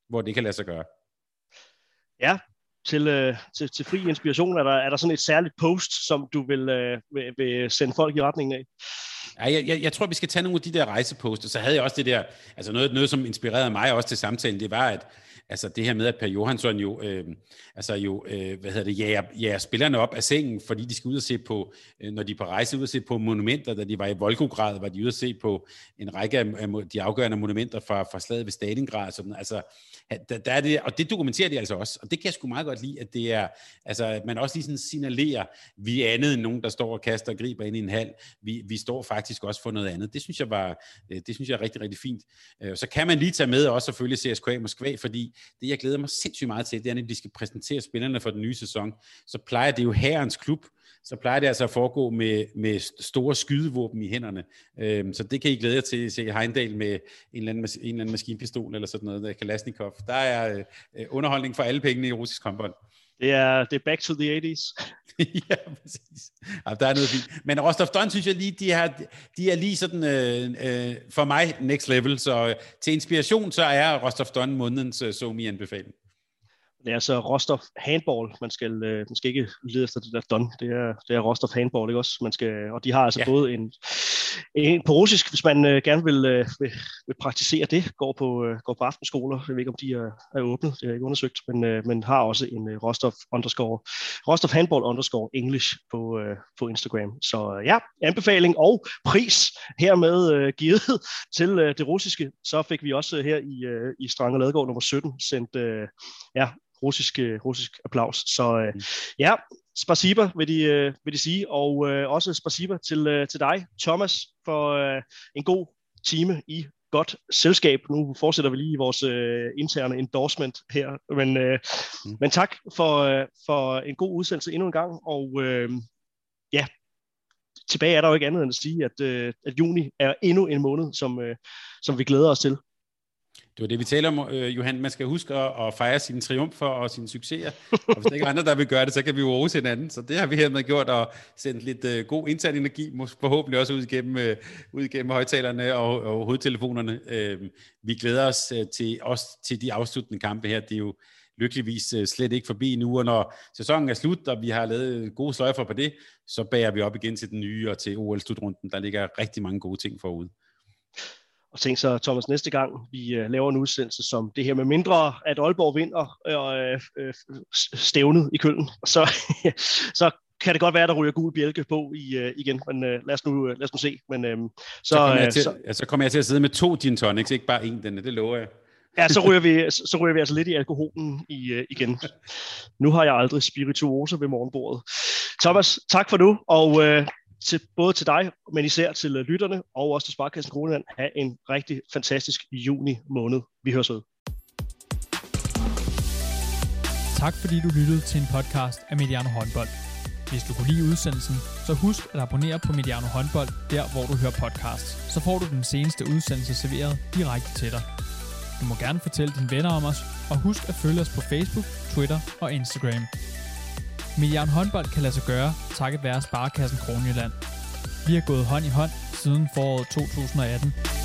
hvor det kan lade sig gøre. Ja, til, øh, til, til fri inspiration? Er der, er der sådan et særligt post, som du vil, øh, vil, vil sende folk i retningen af? Ja, jeg, jeg, jeg tror, vi skal tage nogle af de der rejseposter. Så havde jeg også det der, altså noget, noget som inspirerede mig også til samtalen, det var, at altså det her med, at Per Johansson jo, øh, altså jo øh, hvad hedder det, jager, jager spillerne op af sengen, fordi de skal ud og se på, øh, når de er på rejse, ud og se på monumenter, da de var i Volgograd, var de ude og se på en række af, af de afgørende monumenter fra, fra slaget ved Stalingrad, sådan, altså der, der er det, og det dokumenterer de altså også, og det kan jeg sgu meget godt lide, at det er, altså at man også lige sådan signalerer, vi er andet end nogen, der står og kaster og griber ind i en hal, vi, vi står faktisk også få noget andet. Det synes jeg var, øh, det synes jeg er rigtig, rigtig fint. Øh, så kan man lige tage med også selvfølgelig CSKA Moskva, fordi det jeg glæder mig sindssygt meget til, det er, når de skal præsentere spillerne for den nye sæson, så plejer det jo herrens klub, så plejer det altså at foregå med, med store skydevåben i hænderne. Øhm, så det kan I glæde jer til at se Heindal med en eller, anden, en eller anden maskinpistol eller sådan noget, der Kalashnikov. Der er øh, øh, underholdning for alle pengene i russisk håndbold. Det er, det er back to the 80s. ja, præcis. Ja, der er noget fint. Men Rostov Don synes jeg lige, de er, de er lige sådan, øh, øh, for mig, next level. Så øh, til inspiration, så er Rostov Don månedens øh, somi-anbefaling det er så Rostov handball. Man skal, øh, man skal ikke lede efter det der Don. Det er, det er Rostov handball, ikke også? Man skal, og de har altså ja. både en, en på russisk, hvis man øh, gerne vil, øh, vil, vil, praktisere det, går på, øh, går på aftenskoler. Jeg ved ikke, om de er, er åbne, det er ikke undersøgt, men, øh, men har også en øh, Rostov underscore, Rostov handball underscore English på, øh, på Instagram. Så øh, ja, anbefaling og pris hermed øh, givet til øh, det russiske. Så fik vi også øh, her i, øh, i Strang og Ladegård nummer 17 sendt øh, ja, russisk, russisk applaus. Så øh, mm. ja, spasiba vil de, øh, vil de sige, og øh, også spasiba til, øh, til dig, Thomas, for øh, en god time i godt selskab. Nu fortsætter vi lige vores øh, interne endorsement her, men, øh, mm. men tak for, øh, for en god udsendelse endnu en gang, og øh, ja, tilbage er der jo ikke andet end at sige, at, øh, at juni er endnu en måned, som, øh, som vi glæder os til. Det var det, vi taler om, øh, Johan. Man skal huske at, at fejre sine triumfer og sine succeser. Og hvis der ikke er andre, der vil gøre det, så kan vi jo rose hinanden. Så det har vi hermed gjort, og sendt lidt øh, god intern energi, forhåbentlig også ud igennem, øh, ud igennem højtalerne og, og hovedtelefonerne. Øh, vi glæder os øh, til, også til de afsluttende kampe her. Det er jo lykkeligvis øh, slet ikke forbi nu, og når sæsonen er slut, og vi har lavet øh, gode sløjfer på det, så bærer vi op igen til den nye og til OL-slutrunden. Der ligger rigtig mange gode ting forude. Og tænk så, Thomas, næste gang vi uh, laver en udsendelse som det her med mindre, at Aalborg vinder uh, uh, stævnet i Køln, så, så kan det godt være, at der ryger gul bjælke på i, uh, igen, men uh, lad, os nu, lad os nu se. Men, uh, så, så, kommer jeg til, så, ja, så kommer jeg til at sidde med to gin tonics, ikke bare en, den, det lover jeg. Ja, så ryger vi, så, ryger vi altså lidt i alkoholen i, uh, igen. Nu har jeg aldrig spirituoser ved morgenbordet. Thomas, tak for nu, og uh, til, både til dig, men især til øh, lytterne, og også til Sparkassen Kroneland, have en rigtig fantastisk juni måned. Vi høres ved. Tak fordi du lyttede til en podcast af Mediano Håndbold. Hvis du kunne lide udsendelsen, så husk at abonnere på Mediano Håndbold, der hvor du hører podcasts. Så får du den seneste udsendelse serveret direkte til dig. Du må gerne fortælle dine venner om os, og husk at følge os på Facebook, Twitter og Instagram. Milliard håndbold kan lade sig gøre, takket være Sparkassen Kronjylland. Vi har gået hånd i hånd siden foråret 2018.